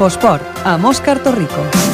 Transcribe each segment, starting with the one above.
Infosport, amb Òscar Torrico.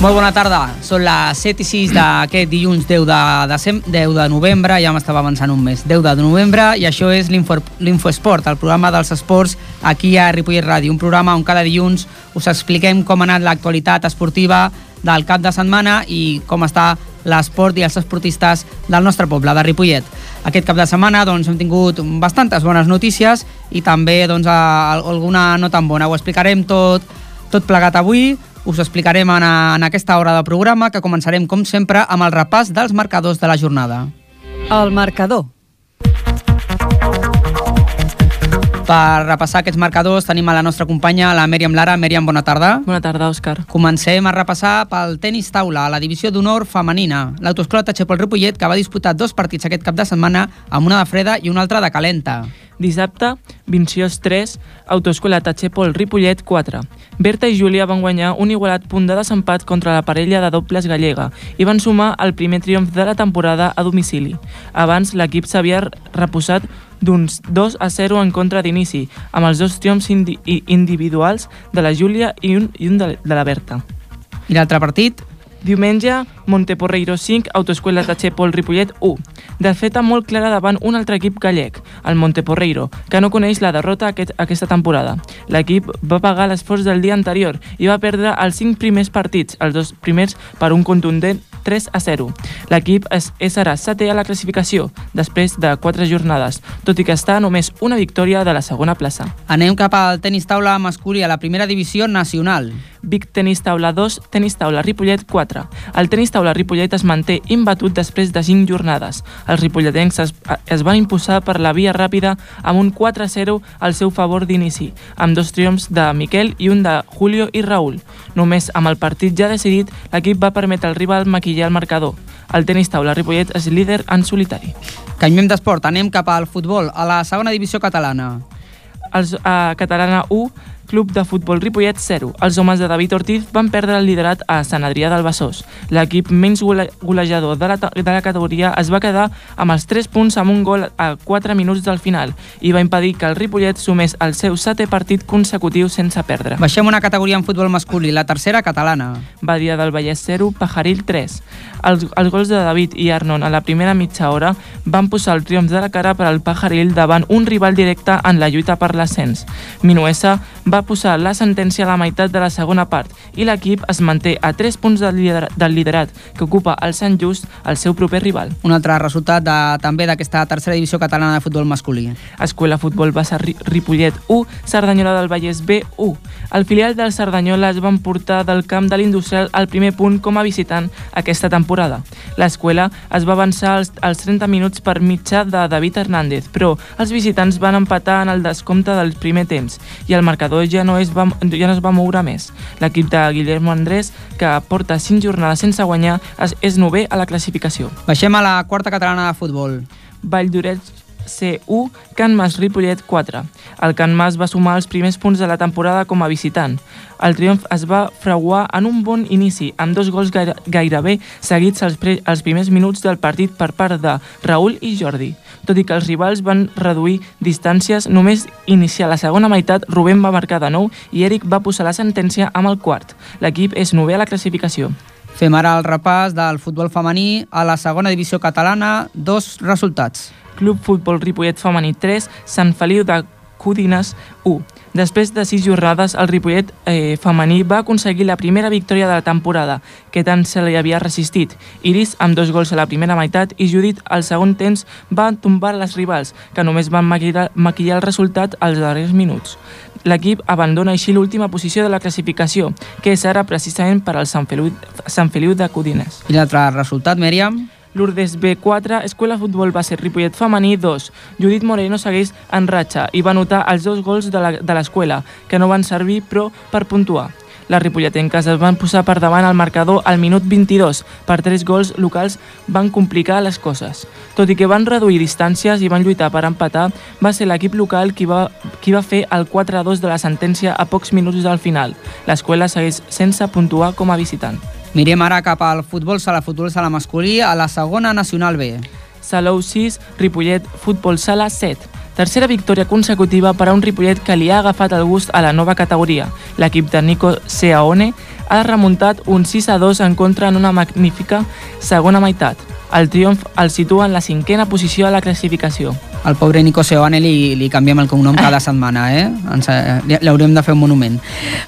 Molt bona tarda, són les 7 i 6 d'aquest dilluns 10 de, decem 10 de novembre, ja m'estava avançant un mes, 10 de novembre, i això és l'Infoesport, el programa dels esports aquí a Ripollet Ràdio, un programa on cada dilluns us expliquem com ha anat l'actualitat esportiva del cap de setmana i com està l'esport i els esportistes del nostre poble, de Ripollet. Aquest cap de setmana doncs, hem tingut bastantes bones notícies i també doncs, alguna no tan bona. Ho explicarem tot, tot plegat avui, us explicarem en, en aquesta hora de programa que començarem, com sempre, amb el repàs dels marcadors de la jornada. El marcador. Per repassar aquests marcadors tenim a la nostra companya, la Mèriam Lara. Mèriam, bona tarda. Bona tarda, Òscar. Comencem a repassar pel tenis taula, a la divisió d'honor femenina. L'autoescola Tachepol Ripollet, que va disputar dos partits aquest cap de setmana, amb una de freda i una altra de calenta. Dissabte, Vinciós 3, Autoescola Tachepol Ripollet 4. Berta i Júlia van guanyar un igualat punt de desempat contra la parella de dobles gallega i van sumar el primer triomf de la temporada a domicili. Abans, l'equip s'havia reposat d'uns 2 a 0 en contra d'inici, amb els dos triomfs indi individuals de la Júlia i un, i un de, de la Berta. I l'altre partit? Diumenge, Monteporreiro 5, Autoescuela Tachepol Ripollet 1. De feta molt clara davant un altre equip gallec, el Monteporreiro, que no coneix la derrota aquest, aquesta temporada. L'equip va pagar l'esforç del dia anterior i va perdre els 5 primers partits, els dos primers per un contundent 3 a 0. L'equip és, és ara setè a la classificació, després de 4 jornades, tot i que està només una victòria de la segona plaça. Anem cap al tenis taula masculí a la primera divisió nacional. Vic Tenis Taula 2, Tenis Taula Ripollet 4. El Tenis Taula Ripollet es manté imbatut després de 5 jornades. Els ripolletens es, es van imposar per la via ràpida amb un 4-0 al seu favor d'inici, amb dos triomfs de Miquel i un de Julio i Raül. Només amb el partit ja decidit, l'equip va permetre al rival maquillar el marcador. El tenis taula Ripollet és líder en solitari. Canviem d'esport, anem cap al futbol, a la segona divisió catalana. Els, a Catalana 1, Club de Futbol Ripollet 0. Els homes de David Ortiz van perdre el liderat a Sant Adrià del Besòs. L'equip menys golejador de la, de la categoria es va quedar amb els 3 punts amb un gol a 4 minuts del final i va impedir que el Ripollet sumés el seu setè partit consecutiu sense perdre. Baixem una categoria en futbol masculí, la tercera catalana. Badia del Vallès 0, Pajaril 3. Els, els gols de David i Arnon a la primera mitja hora van posar el triomf de la cara per al Pajaril davant un rival directe en la lluita per l'ascens. Minuesa va posar la sentència a la meitat de la segona part i l'equip es manté a 3 punts del, lider del liderat que ocupa el Sant Just, el seu proper rival. Un altre resultat de, també d'aquesta tercera divisió catalana de futbol masculí. Escuela Futbol Bassa Ripollet 1, Cerdanyola del Vallès B 1. El filial del Cerdanyola es van portar del camp de l'Industrial al primer punt com a visitant aquesta temporada. L'escola es va avançar als, als 30 minuts per mitjà de David Hernández, però els visitants van empatar en el descompte del primer temps i el marcador ja no es va, ja no es va moure més. L'equip de Guillermo Andrés, que porta 5 jornades sense guanyar, és, és nové a la classificació. Baixem a la quarta catalana de futbol. Valldoreix C1, Can Mas Ripollet 4. El Can Mas va sumar els primers punts de la temporada com a visitant. El triomf es va frauar en un bon inici, amb dos gols gaire, gairebé seguits als, als primers minuts del partit per part de Raül i Jordi. Tot i que els rivals van reduir distàncies, només iniciar la segona meitat, Rubén va marcar de nou i Eric va posar la sentència amb el quart. L'equip és nové a la classificació. Fem ara el repàs del futbol femení a la segona divisió catalana, dos resultats. Club Futbol Ripollet Femení 3, Sant Feliu de Codines 1. Després de sis jornades, el Ripollet eh, femení va aconseguir la primera victòria de la temporada, que tant se li havia resistit. Iris, amb dos gols a la primera meitat, i Judit, al segon temps, va tombar les rivals, que només van maquillar, maquillar el resultat als darrers minuts. L'equip abandona així l'última posició de la classificació, que és ara precisament per al Sant Feliu, Sant Feliu de Codines. I l'altre resultat, Mèriam? Lourdes B4, Escuela Futbol Base Ripollet Femení 2. Judit Moreno segueix en ratxa i va anotar els dos gols de l'escola, que no van servir però per puntuar. Les ripolletenques es van posar per davant al marcador al minut 22 per tres gols locals van complicar les coses. Tot i que van reduir distàncies i van lluitar per empatar, va ser l'equip local qui va, qui va fer el 4-2 de la sentència a pocs minuts del final. L'escola segueix sense puntuar com a visitant. Mirem ara cap al futbol sala, futbol sala masculí, a la segona nacional B. Salou 6, Ripollet, Futbol Sala 7. Tercera victòria consecutiva per a un Ripollet que li ha agafat el gust a la nova categoria. L'equip de Nico Seaone ha remuntat un 6 a 2 en contra en una magnífica segona meitat. El triomf el situa en la cinquena posició a la classificació. Al pobre Nico Seoane li, li canviem el cognom cada setmana, eh? Ens, eh, haurem de fer un monument.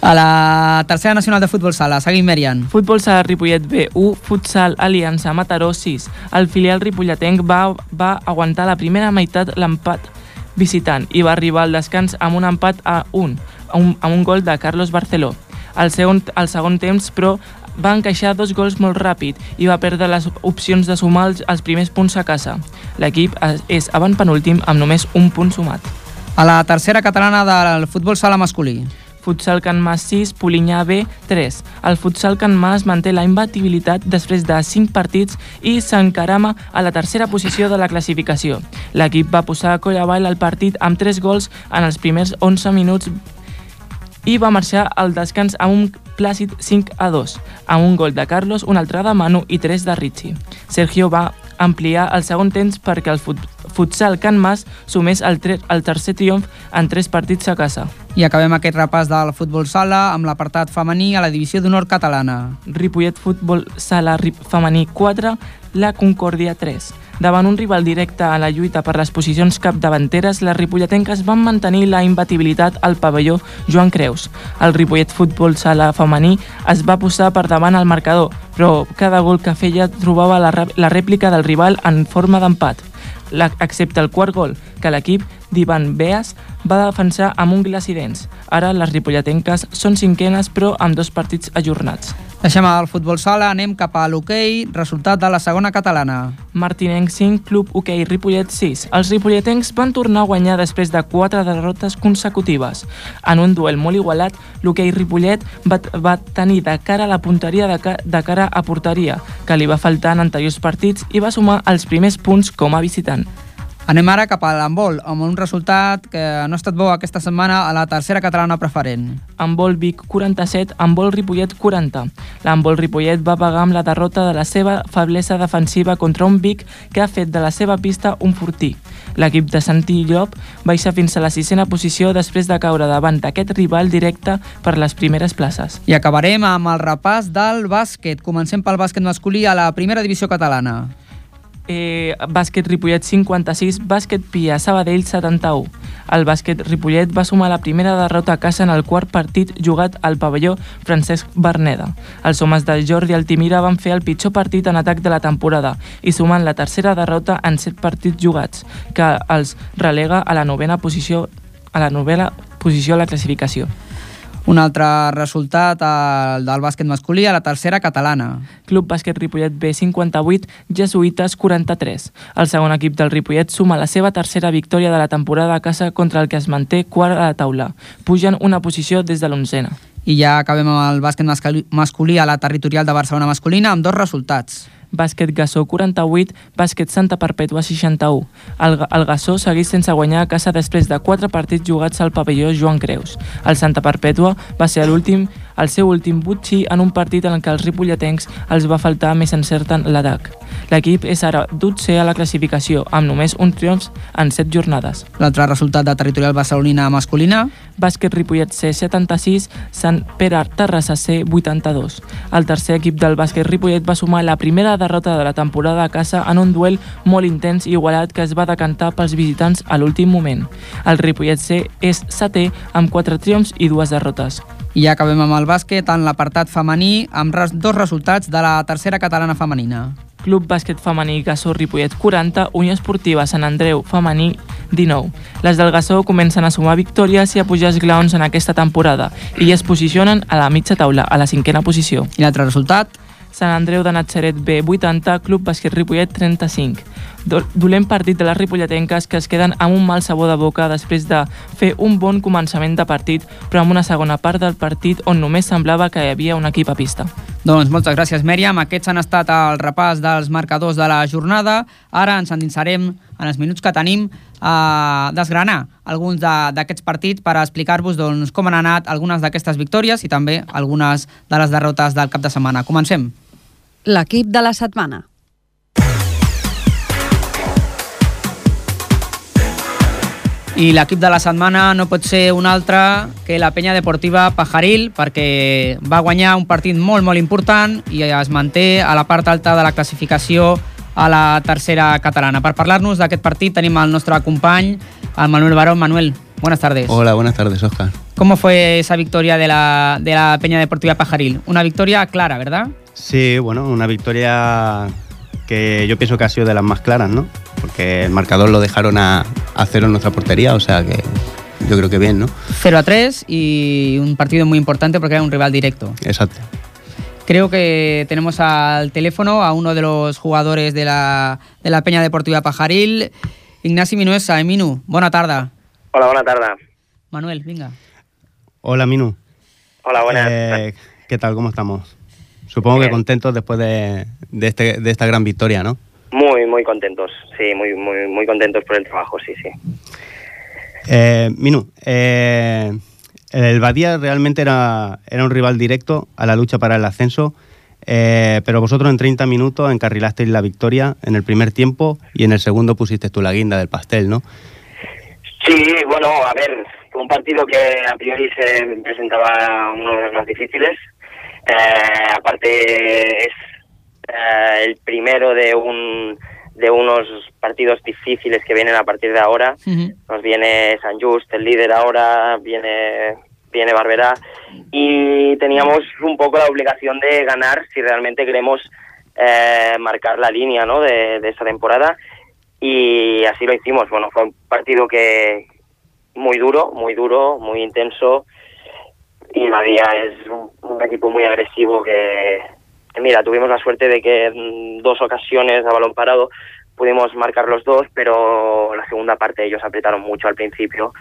A la tercera nacional de futbol sala, seguim Merian. Futbol Sala Ripollet B1, Futsal Aliança Mataró 6. El filial ripolletenc va, va aguantar la primera meitat l'empat visitant i va arribar al descans amb un empat a 1, amb un gol de Carlos Barceló. Al segon, al segon temps, però, va encaixar dos gols molt ràpid i va perdre les opcions de sumar els, els primers punts a casa. L'equip és- avantpenúltim amb només un punt sumat. A la tercera catalana del futbol sala masculí. Futsal Can Mas 6, Polinyà B 3. El Futsal Can Mas manté la imbatibilitat després de 5 partits i s'encarama a la tercera posició de la classificació. L'equip va posar a coll avall el partit amb 3 gols en els primers 11 minuts i va marxar al descans amb un plàcid 5 a 2, amb un gol de Carlos, un altre de Manu i 3 de Richie. Sergio va ampliar el segon temps perquè el fut futsal Can Mas sumés el, el tercer triomf en 3 partits a casa. I acabem aquest repàs del futbol sala amb l'apartat femení a la divisió d'honor catalana. Ripollet Futbol Sala Rip Femení 4, la Concòrdia 3. Davant un rival directe a la lluita per les posicions capdavanteres, les ripolletenques van mantenir la imbatibilitat al pavelló Joan Creus. El Ripollet Futbol Sala Femení es va posar per davant al marcador, però cada gol que feia trobava la, la rèplica del rival en forma d'empat. Excepte el quart gol, que l'equip d'Ivan Beas va defensar amb un glaç i dents. Ara les ripolletenques són cinquenes, però amb dos partits ajornats. Deixem el futbol sala, anem cap a l'hoquei, resultat de la segona catalana. Martinenc 5, Club Hoquei Ripollet 6. Els ripolletencs van tornar a guanyar després de quatre derrotes consecutives. En un duel molt igualat, l'Hoquei Ripollet va, va tenir de cara a la punteria de, ca, de cara a porteria, que li va faltar en anteriors partits i va sumar els primers punts com a visitant. Anem ara cap a l'handbol, amb un resultat que no ha estat bo aquesta setmana a la tercera catalana preferent. Handbol Vic 47, Handbol Ripollet 40. L'Handbol Ripollet va pagar amb la derrota de la seva feblesa defensiva contra un Vic que ha fet de la seva pista un fortí. L'equip de Santi Llop baixa fins a la sisena posició després de caure davant d'aquest rival directe per les primeres places. I acabarem amb el repàs del bàsquet. Comencem pel bàsquet masculí a la primera divisió catalana. Eh, bàsquet Ripollet 56, bàsquet Pia Sabadell 71. El bàsquet Ripollet va sumar la primera derrota a casa en el quart partit jugat al pavelló Francesc Berneda. Els homes de Jordi Altimira van fer el pitjor partit en atac de la temporada i sumant la tercera derrota en set partits jugats, que els relega a la novena posició a la novena posició a la classificació. Un altre resultat el del bàsquet masculí a la tercera catalana. Club Bàsquet Ripollet B58, Jesuïtes 43. El segon equip del Ripollet suma la seva tercera victòria de la temporada a casa contra el que es manté quart a la taula. Pugen una posició des de l'onzena. I ja acabem amb el bàsquet masculí a la territorial de Barcelona masculina amb dos resultats. Bàsquet Gassó 48, Bàsquet Santa Perpètua 61. El, el Gassó segueix sense guanyar a casa després de quatre partits jugats al pavelló Joan Creus. El Santa Perpètua va ser l'últim el seu últim butxí en un partit en què els ripolletencs els va faltar més encert en l'atac. L'equip és ara dotzè a la classificació, amb només un triomf en set jornades. L'altre resultat de territorial barcelonina masculina Bàsquet Ripollet C 76, Sant Pere Terrassa C 82. El tercer equip del bàsquet Ripollet va sumar la primera derrota de la temporada a casa en un duel molt intens i igualat que es va decantar pels visitants a l'últim moment. El Ripollet C és setè amb quatre triomfs i dues derrotes. I ja acabem amb el bàsquet en l'apartat femení amb dos resultats de la tercera catalana femenina. Club Bàsquet Femení Gassó Ripollet 40, Unió Esportiva Sant Andreu Femení 19. Les del Gassó comencen a sumar victòries i a pujar esglaons en aquesta temporada i es posicionen a la mitja taula, a la cinquena posició. I l'altre resultat? Sant Andreu de Natzaret B 80, Club Bàsquet Ripollet 35. Do- Dolent partit de les ripolletenques que es queden amb un mal sabor de boca després de fer un bon començament de partit, però amb una segona part del partit on només semblava que hi havia un equip a pista. Doncs moltes gràcies, Mèriam. Aquests han estat el repàs dels marcadors de la jornada. Ara ens endinsarem en els minuts que tenim a desgranar alguns d'aquests partits per explicar-vos doncs, com han anat algunes d'aquestes victòries i també algunes de les derrotes del cap de setmana. Comencem. L'equip de la setmana. I l'equip de la setmana no pot ser un altre que la penya deportiva Pajaril perquè va guanyar un partit molt, molt important i es manté a la part alta de la classificació a la tercera catalana. Per parlar-nos d'aquest partit tenim el nostre company, el Manuel Barón. Manuel, buenas tardes. Hola, buenas tardes, Oscar. ¿Cómo fue esa victoria de la, de la Peña Deportiva Pajaril? Una victoria clara, ¿verdad? Sí, bueno, una victoria que yo pienso que ha sido de las más claras, ¿no? Porque el marcador lo dejaron a, a cero en nuestra portería, o sea que yo creo que bien, ¿no? 0 a 3 y un partido muy importante porque era un rival directo. Exacto. Creo que tenemos al teléfono a uno de los jugadores de la, de la Peña Deportiva Pajaril, Ignasi Minuesa. Eh, Minu, bona tarda. Hola, bona tarda. Manuel, venga. Hola, Minu. Hola, buenas. Eh, ¿Qué tal? ¿Cómo estamos? Supongo que Bien. contentos después de, de, este, de esta gran victoria, ¿no? Muy, muy contentos. Sí, muy, muy, muy contentos por el trabajo, sí, sí. Eh, Minu, eh, el Badía realmente era, era un rival directo a la lucha para el ascenso, eh, pero vosotros en 30 minutos encarrilasteis la victoria en el primer tiempo y en el segundo pusiste tú la guinda del pastel, ¿no? Sí, bueno, a ver, fue un partido que a priori se presentaba uno de los más difíciles. Es eh, el primero de un de unos partidos difíciles que vienen a partir de ahora. Nos viene San Just, el líder ahora, viene, viene Barberá y teníamos un poco la obligación de ganar si realmente queremos eh, marcar la línea ¿no? de, de esta temporada y así lo hicimos. Bueno, fue un partido que muy duro, muy duro, muy intenso y Badía es un, equipo muy agresivo que, mira, tuvimos la suerte de que en dos ocasiones a balón parado pudimos marcar los dos, pero la segunda parte ellos apretaron mucho al principio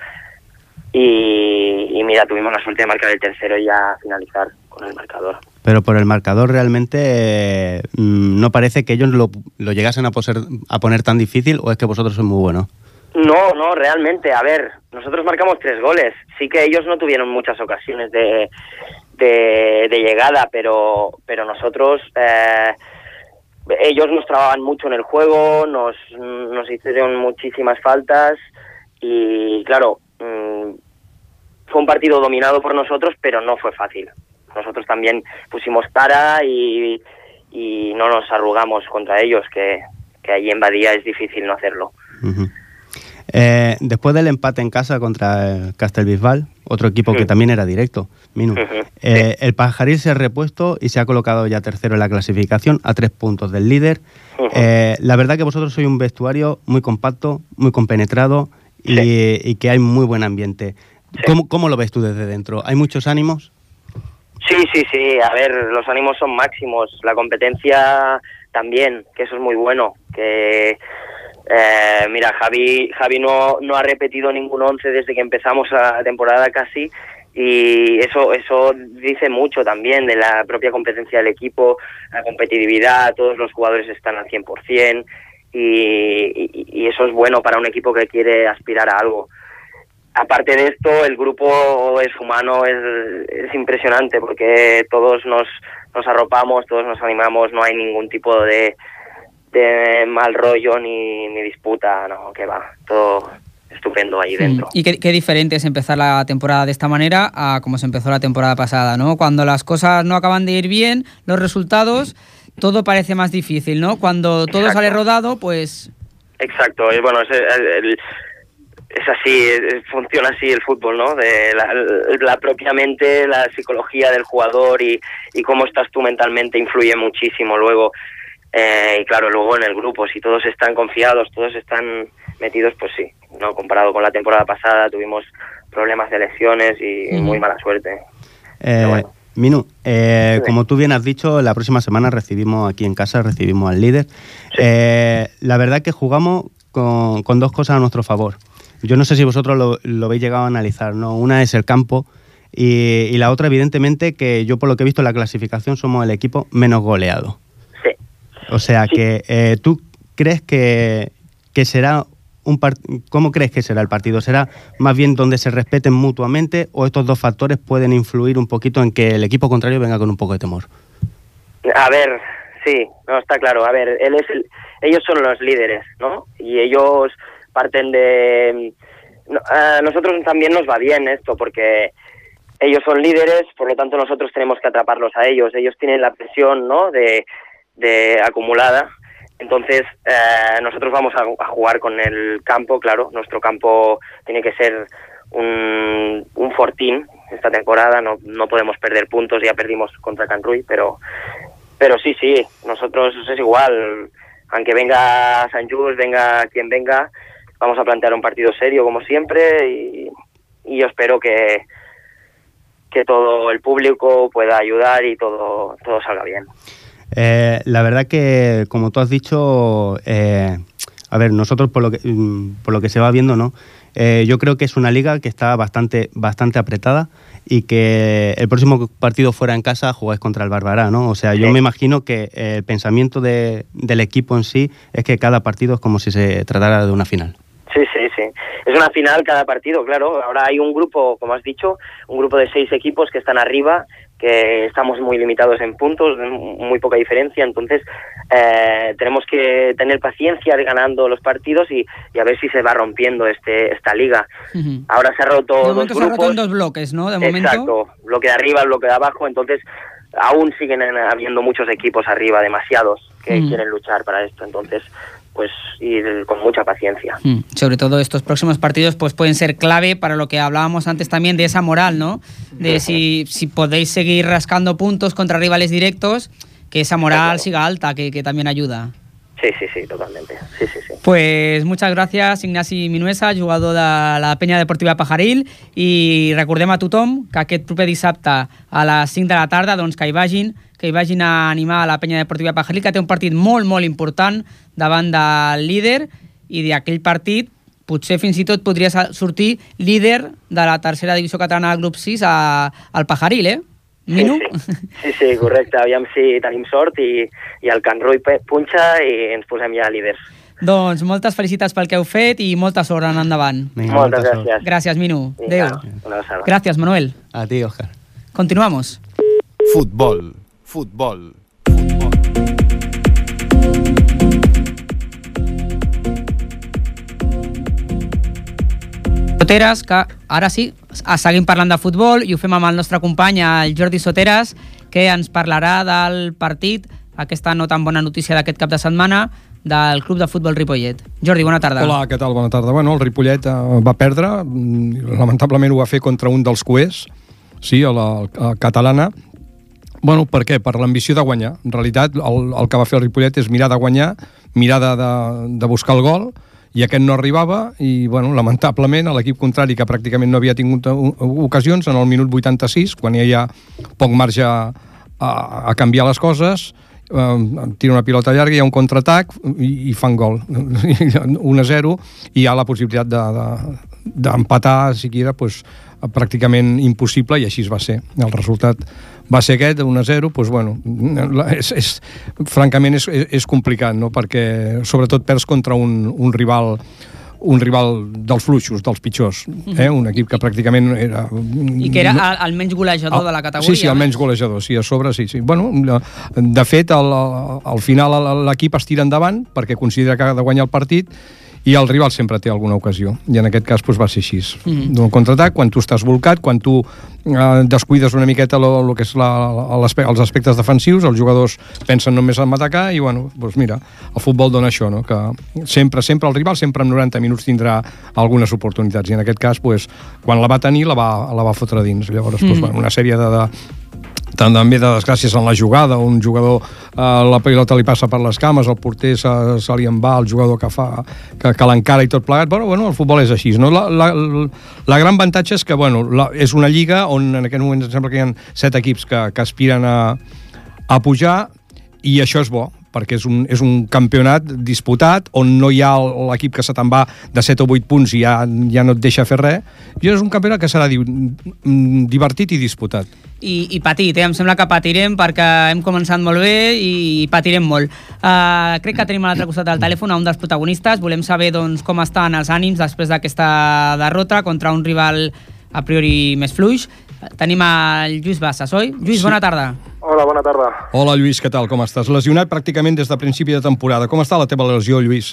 y, mira, tuvimos la suerte de marcar el tercero y ya finalizar con el marcador. Pero por el marcador realmente mm, no parece que ellos lo, lo llegasen a, poser- a poner tan difícil o es que vosotros sois muy buenos. No, no, realmente. A ver, nosotros marcamos tres goles. Sí que ellos no tuvieron muchas ocasiones de, de, llegada, pero, pero nosotros, eh, ellos nos trababan mucho en el juego, nos, nos hicieron muchísimas faltas y claro, mm, fue un partido dominado por nosotros, pero no fue fácil. Nosotros también pusimos cara y, no nos arrugamos contra ellos, que, que allí en Badía es difícil no hacerlo. Ujú. Eh, después del empate en casa contra el Castelbisbal, otro equipo que también era directo, Minu, eh, el Pajaril se ha repuesto y se ha colocado ya tercero en la clasificación a tres puntos del líder. Eh, la verdad que vosotros sois un vestuario muy compacto, muy compenetrado y, Sí. y que hay muy buen ambiente. Sí. ¿Cómo, cómo lo ves tú desde dentro? ¿Hay muchos ánimos? Sí, sí, sí. A ver, los ánimos son máximos. La competencia también, que eso es muy bueno. Que eh, mira, Javi, Javi no, no ha repetido ningún once desde que empezamos la temporada casi. Y eso, eso dice mucho también de la propia competencia del equipo, la competitividad, todos los jugadores están al 100% y, y, y eso es bueno para un equipo que quiere aspirar a algo aparte de esto, el grupo es humano, es, es impresionante porque todos nos, nos arropamos, todos nos animamos, no hay ningún tipo de, de mal rollo ni, ni disputa, no, que va, todo estupendo ahí dentro. Y qué, qué diferente es empezar la temporada de esta manera a como se empezó la temporada pasada, ¿no? Cuando las cosas no acaban de ir bien, los resultados, todo parece más difícil, ¿no? Cuando todo Exacto. sale rodado, pues Exacto, y bueno, es, el- es así, funciona así el fútbol, ¿no? De la, la propia mente, la psicología del jugador y, y cómo estás tú mentalmente influye muchísimo luego. Eh, y claro, luego en el grupo, si todos están confiados, todos están metidos, pues sí, ¿no? Comparado con la temporada pasada, tuvimos problemas de lesiones y muy mala suerte. Eh, bueno. Minu, eh, Sí. como tú bien has dicho, la próxima semana recibimos aquí en casa, recibimos al líder. Eh, la verdad que jugamos con, con dos cosas a nuestro favor. Yo no sé si vosotros lo, lo habéis llegado a analizar, ¿no? Una es el campo y, y la otra, evidentemente, que yo por lo que he visto en la clasificación somos el equipo menos goleado. O sea Sí. que eh, tú crees que, que será un part- ¿Cómo crees que será el partido? ¿Será más bien donde se respeten mutuamente o estos dos factores pueden influir un poquito en que el equipo contrario venga con un poco de temor? A ver, sí, no está claro. A ver, él es el- ellos son los líderes, ¿no? Y ellos parten de. no, a nosotros también nos va bien esto porque ellos son líderes, por lo tanto nosotros tenemos que atraparlos a ellos. Ellos tienen la presión, ¿no? De, de acumulada. Entonces eh, nosotros vamos a, a jugar con el campo, claro. Nuestro campo tiene que ser un, un fortín esta temporada. No, no podemos perder puntos. Ya perdimos contra Canruy, pero pero sí, sí, nosotros es igual. Aunque venga San Just, venga quien venga, vamos a plantear un partido serio como siempre y, y yo espero que, que todo el público pueda ayudar y todo, todo salga bien. Eh, la verdad que, como tú has dicho, eh, a ver, nosotros por lo que, mm, por lo que se va viendo, ¿no? Eh, yo creo que es una liga que está bastante, bastante apretada y que el próximo partido fuera en casa jugáis contra el Barbará, ¿no? O sea, yo me imagino que el pensamiento de- del equipo en sí es que cada partido es como si se tratara de una final. Sí, sí. Es una final cada partido, claro. Ahora hay un grupo, como has dicho, un grupo de seis equipos que están arriba, que estamos muy limitados en puntos, muy poca diferencia. Entonces, eh, tenemos que tener paciencia ganando los partidos y, y a ver si se va rompiendo este esta liga. Ahora se ha roto De dos momento se ha roto grupos. en dos bloques, ¿no? De momento. Exacto, bloque de arriba, bloque de abajo, entonces aún siguen en- habiendo muchos equipos arriba, demasiados, que Mm. quieren luchar para esto, entonces pues ir con mucha paciencia. Mm, Sobre todo estos próximos partidos pues pueden ser clave para lo que hablábamos antes también de esa moral, ¿no? De si, si podéis seguir rascando puntos contra rivales directos, que esa moral Claro. siga alta, que, que también ayuda. Sí, sí, sí, totalmente. Sí, sí, sí. Pues muchas gràcies, Ignasi Minuesa, jugador de la penya deportiva Pajaril, i recordem a tothom que aquest proper dissabte a les 5 de la tarda doncs, que hi vagin que hi vagin a animar a la penya deportiva Pajaril, que té un partit molt, molt important davant del líder, i d'aquell partit potser fins i tot podria sortir líder de la tercera divisió catalana del grup 6 a, al Pajaril, eh? Minu? Sí, sí. sí, sí, correcte. Aviam si tenim sort i, i el Can Rui punxa i ens posem ja líders. doncs moltes felicitats pel que heu fet i molta sort en endavant. Venga, Moltes molta sort. gràcies. Gràcies, Minu. Vinga, Adéu. Gràcies, Manuel. A ti, Oscar. Continuamos. Futbol, futbol. Soteres, que ara sí, a- seguim parlant de futbol i ho fem amb el nostre company, el Jordi Soteres, que ens parlarà del partit, aquesta no tan bona notícia d'aquest cap de setmana, del Club de Futbol Ripollet. Jordi, bona tarda. Hola, què tal? Bona tarda. Bueno, el Ripollet eh, va perdre, lamentablement ho va fer contra un dels cuers, sí, a la a catalana. Bueno, per què? Per l'ambició de guanyar. En realitat, el, el que va fer el Ripollet és mirar de guanyar, mirar de, de, de buscar el gol, i aquest no arribava, i, bueno, lamentablement, l'equip contrari, que pràcticament no havia tingut ocasions, en el minut 86, quan hi ha poc marge a, a canviar les coses, eh, tira una pilota llarga, hi ha un contraatac i, i fan gol. 1 a 0 i hi ha la possibilitat d'empatar, de, de, d'empatar, siquiera, pues, pràcticament impossible i així es va ser. El resultat va ser aquest, 1 a 0, doncs, bueno, és, és, francament és, és, complicat, no? perquè sobretot perds contra un, un rival un rival dels fluixos, dels pitjors, eh? un equip que pràcticament era... I que era el, el menys golejador de la categoria. Sí, sí, el menys golejador, sí, a sobre, sí, sí. Bueno, de fet, al, al final l'equip es tira endavant perquè considera que ha de guanyar el partit i el rival sempre té alguna ocasió i en aquest cas doncs, va ser així mm -hmm. d'un contraatac, quan tu estàs volcat quan tu eh, descuides una miqueta lo, lo que és la, l'aspe- els aspectes defensius els jugadors pensen només en atacar i bueno, doncs mira, el futbol dona això no? que sempre, sempre el rival sempre en 90 minuts tindrà algunes oportunitats i en aquest cas doncs, quan la va tenir la va, la va fotre dins llavors doncs, Mm. bueno, una sèrie de, de tant també de desgràcies en la jugada, un jugador eh, la pilota li passa per les cames, el porter se, se li en va, el jugador que fa que, que l'encara i tot plegat, bueno, bueno, el futbol és així, no? La, la, la gran avantatge és que, bueno, la, és una lliga on en aquest moment em sembla que hi ha set equips que, que aspiren a, a pujar i això és bo, perquè és un, és un campionat disputat on no hi ha l'equip que se te'n va de 7 o 8 punts i ja, ja no et deixa fer res, i és un campionat que serà di divertit i disputat. i, i petit, eh? em sembla que patirem perquè hem començat molt bé i patirem molt. Uh, crec que tenim a l'altre costat del telèfon a un dels protagonistes. Volem saber doncs, com estan els ànims després d'aquesta derrota contra un rival a priori més fluix. Tenim el Lluís Bassas, oi? Lluís, bona tarda. Hola, bona tarda. Hola, Lluís, què tal? Com estàs? Lesionat pràcticament des de principi de temporada. Com està la teva lesió, Lluís?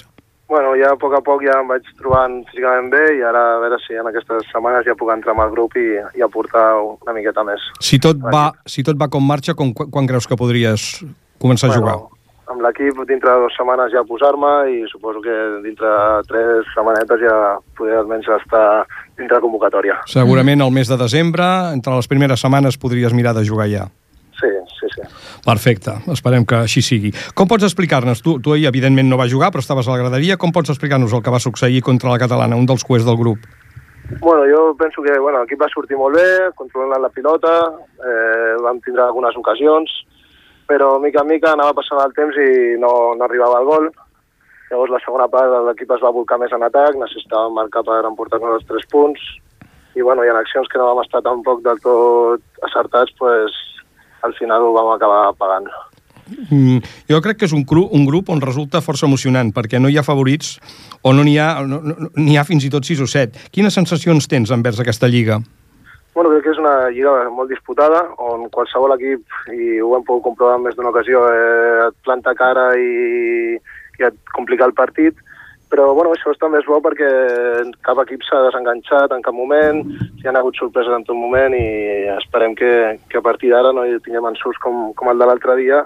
Bueno, ja a poc a poc ja em vaig trobant físicament bé i ara a veure si en aquestes setmanes ja puc entrar amb el grup i, i aportar una miqueta més. Si tot, va, si tot va com marxa, com, quan creus que podries començar a jugar? Amb l'equip dintre de dues setmanes ja posar-me i suposo que dintre de tres setmanetes ja poder almenys estar dintre de convocatòria. Segurament al mes de desembre, entre les primeres setmanes, podries mirar de jugar ja. Sí, sí, sí. Perfecte, esperem que així sigui. Com pots explicar-nos? Tu, tu ahir, evidentment, no vas jugar, però estaves a la graderia. Com pots explicar-nos el que va succeir contra la catalana, un dels cues del grup? Bueno, jo penso que bueno, l'equip va sortir molt bé, controlant la pilota, eh, vam tindre algunes ocasions, però mica en mica anava passant el temps i no, no arribava al gol. Llavors la segona part l'equip es va volcar més en atac, necessitàvem marcar per emportar-nos els tres punts, i bueno, hi ha accions que no vam estar tampoc del tot acertats, pues, al final ho vam acabar pagant. Mm, jo crec que és un, cru, un grup on resulta força emocionant, perquè no hi ha favorits o no n'hi ha, no, no, ha fins i tot 6 o 7. Quines sensacions tens envers aquesta lliga? Bueno, crec que és una lliga molt disputada, on qualsevol equip, i ho hem pogut comprovar en més d'una ocasió, eh, et planta cara i, i et complica el partit, però bueno, això està més bo perquè cap equip s'ha desenganxat en cap moment, hi ha hagut sorpreses en tot moment i esperem que, que a partir d'ara no hi tinguem ensuts com, com el de l'altre dia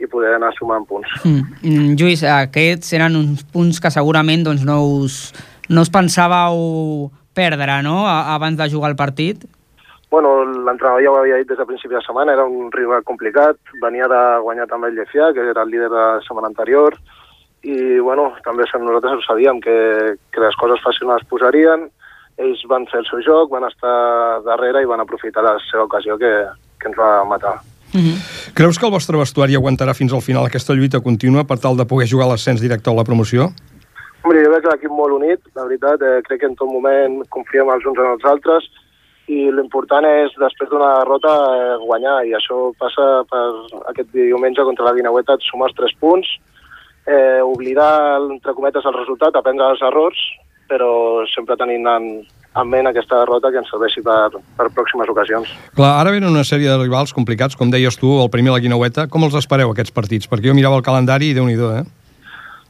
i poder anar sumant punts. Mm. Mm, Lluís, aquests eren uns punts que segurament doncs, no, us, no us pensàveu perdre no? A, abans de jugar el partit? Bueno, l'entrenador ja ho havia dit des de principi de setmana, era un rival complicat, venia de guanyar també el Llefià, que era el líder de la setmana anterior, i bueno, també nosaltres ho sabíem, que, que les coses fàcils no les posarien, ells van fer el seu joc, van estar darrere i van aprofitar la seva ocasió que, que ens va matar. Mm -hmm. Creus que el vostre vestuari aguantarà fins al final aquesta lluita contínua per tal de poder jugar a l'ascens directe o la promoció? Hombre, jo veig l'equip molt unit, la veritat, eh, crec que en tot moment confiem els uns en els altres i l'important és, després d'una derrota, eh, guanyar, i això passa per aquest diumenge contra la Guineueta, et sumes tres punts, eh, oblidar, entre cometes, el resultat, aprendre els errors, però sempre tenint en, en ment aquesta derrota que ens serveixi per, per pròximes ocasions. Clar, ara venen una sèrie de rivals complicats, com deies tu, el primer la Guinaueta. Com els espereu, aquests partits? Perquè jo mirava el calendari i déu nhi eh?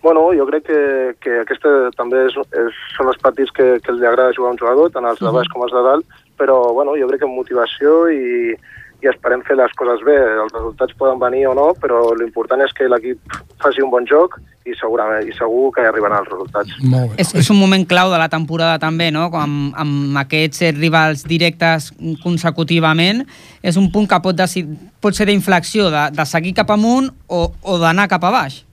Bueno, jo crec que, que aquesta també és, és, són els partits que, que li agrada jugar a un jugador, tant els de baix com els de dalt, però bueno, jo crec que amb motivació i, i esperem fer les coses bé. Els resultats poden venir o no, però l'important és que l'equip faci un bon joc i segurament i segur que hi arribaran els resultats. Molt bé. És, és un moment clau de la temporada també, no? Amb, amb aquests rivals directes consecutivament, és un punt que pot, decidir, pot ser d'inflexió, de, de seguir cap amunt o, o d'anar cap a baix.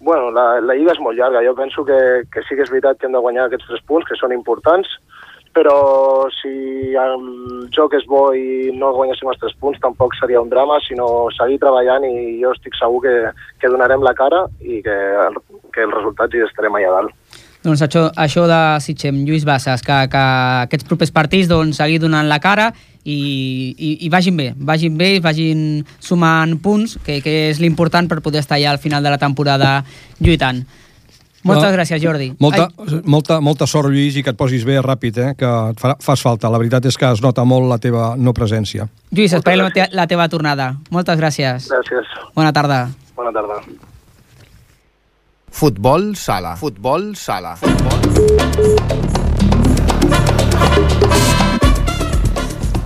Bueno, la, la lliga és molt llarga. Jo penso que, que sí que és veritat que hem de guanyar aquests tres punts, que són importants, però si el joc és bo i no guanyéssim els tres punts tampoc seria un drama, sinó seguir treballant i jo estic segur que, que donarem la cara i que, que els resultats hi estarem allà dalt. Doncs això, això de Sitgem, Lluís Bassas, que, que aquests propers partits doncs, seguir donant la cara i, i, i vagin bé, vagin bé, vagin sumant punts, que, que és l'important per poder estar ja al final de la temporada lluitant. Moltes gràcies, Jordi. Molta, molta, molta sort, Lluís, i que et posis bé ràpid, eh? que et fa, fas falta. La veritat és que es nota molt la teva no presència. Lluís, esperem la, te la teva tornada. Moltes gràcies. Gràcies. Bona tarda. Bona tarda. Futbol sala. Futbol sala. Futbol...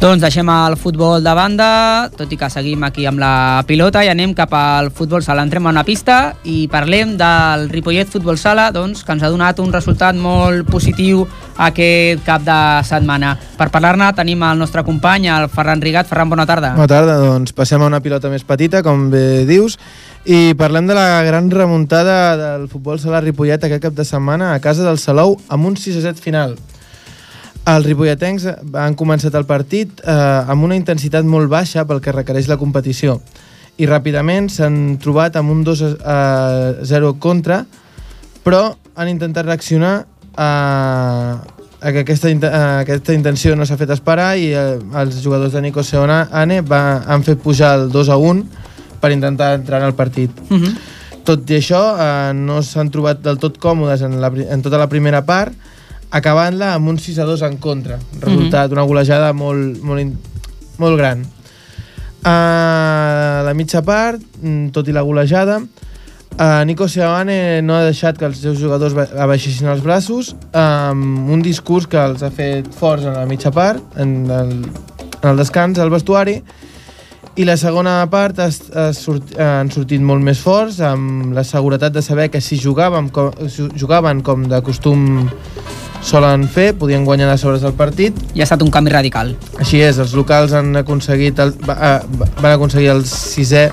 Doncs deixem el futbol de banda, tot i que seguim aquí amb la pilota i anem cap al futbol sala. Entrem a una pista i parlem del Ripollet Futbol Sala, doncs, que ens ha donat un resultat molt positiu aquest cap de setmana. Per parlar-ne tenim el nostre company, el Ferran Rigat. Ferran, bona tarda. Bona tarda, doncs passem a una pilota més petita, com bé dius, i parlem de la gran remuntada del futbol sala Ripollet aquest cap de setmana a casa del Salou amb un 6 a 7 final. Els ripolletens han començat el partit eh, amb una intensitat molt baixa pel que requereix la competició i ràpidament s'han trobat amb un 2 a 0 contra, però han intentat reaccionar a, a que aquesta, a aquesta intenció no s'ha fet esperar i eh, els jugadors de Nico Seona Ane va, han fet pujar el 2 a 1 per intentar entrar en el partit. Uh -huh. Tot i això, eh, no s'han trobat del tot còmodes en, la, en tota la primera part, acabant-la amb un 6 a 2 en contra. Resultat, una golejada molt, molt, molt gran. A la mitja part, mm, tot i la golejada, Uh, Nico Seoane no ha deixat que els seus jugadors ba- abaixessin els braços amb un discurs que els ha fet forts en la mitja part, en el, en el descans, al vestuari, i la segona part es, es sort, han sortit molt més forts, amb la seguretat de saber que si jugaven com, si jugaven com de costum solen fer, podien guanyar les sobres del partit. I ha estat un canvi radical. Així és, els locals han aconseguit el, va, eh, van aconseguir el sisè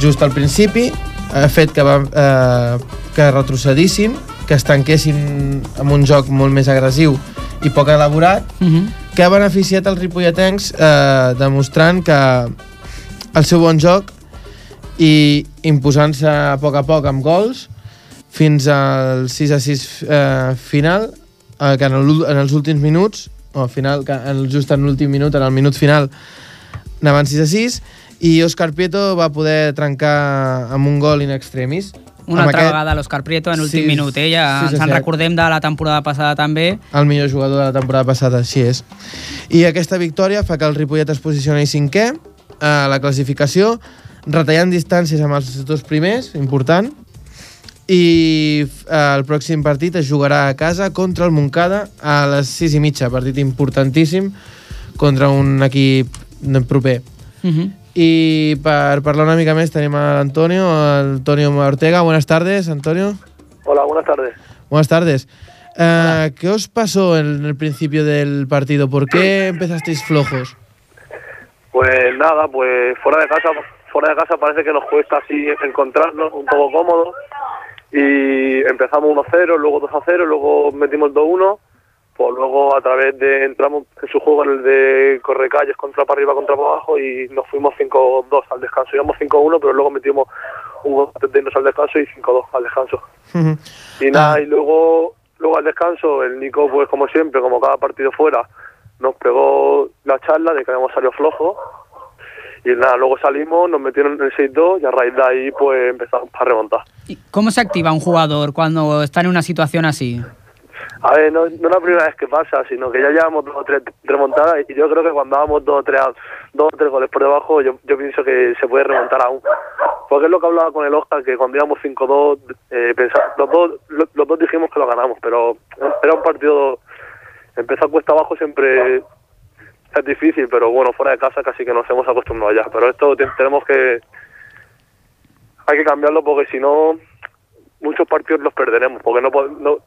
just al principi, ha fet que, va, eh, que retrocedissin, que es tanquessin amb un joc molt més agressiu i poc elaborat, Uh -huh. que ha beneficiat els ripolletens eh, demostrant que el seu bon joc i imposant-se a poc a poc amb gols fins al 6 a 6 eh, final eh, que en, el, en els últims minuts o al final, que en, just en l'últim minut en el minut final anaven 6 a 6 i Òscar Prieto va poder trencar amb un gol in extremis Una altra aquest- vegada l'Òscar Prieto en l'últim Sí, minut. Eh? Ja sí, sí, ens en sí. recordem de la temporada passada també. el millor jugador de la temporada passada, així és. I aquesta victòria fa que el Ripollet es posicioni cinquè a la classificació, retallant distàncies amb els dos primers, important, i el pròxim partit es jugarà a casa contra el Montcada a les 6 i mitja, partit importantíssim contra un equip proper. Uh -huh. Y para parlar una mica més tenim a Antonio, Antonio Ortega. Buenas tardes, Antonio. Hola, buenas tardes. Buenas tardes. Eh, ¿Qué os pasó en el principio del partido? ¿Por qué empezasteis flojos? Pues nada, pues fuera de casa, fuera de casa parece que nos cuesta así encontrarnos un poco cómodos y empezamos 1-0, luego 2-0, luego metimos 2-1, pues luego a través de entramos en su juego en el de correcalles contra para arriba, contra para abajo y nos fuimos 5-2 al descanso. Íbamos 5-1, pero luego metimos un gol al descanso y 5-2 al descanso. Y nada, y luego, luego al descanso, el Nico, pues como siempre, como cada partido fuera, nos pegó la charla de que habíamos salido flojos. Y nada, luego salimos, nos metieron en el 6-2 y a raíz de ahí, pues empezamos a remontar. ¿Y ¿Cómo se activa un jugador cuando está en una situación así? A ver, no, no es la primera vez que pasa, sino que ya llevamos dos o tres remontadas y yo creo que cuando damos dos o tres, dos o tres goles por debajo, yo, yo pienso que se puede remontar aún. Porque es lo que hablaba con el Oscar, que cuando íbamos 5-2, eh, los, dos, los, los dos dijimos que lo ganamos, pero era un partido, empezar cuesta abajo siempre es difícil, pero bueno, fuera de casa casi que nos hemos acostumbrado ya. Pero esto te- tenemos que, hay que cambiarlo porque si no, muchos partidos los perderemos, porque no, no,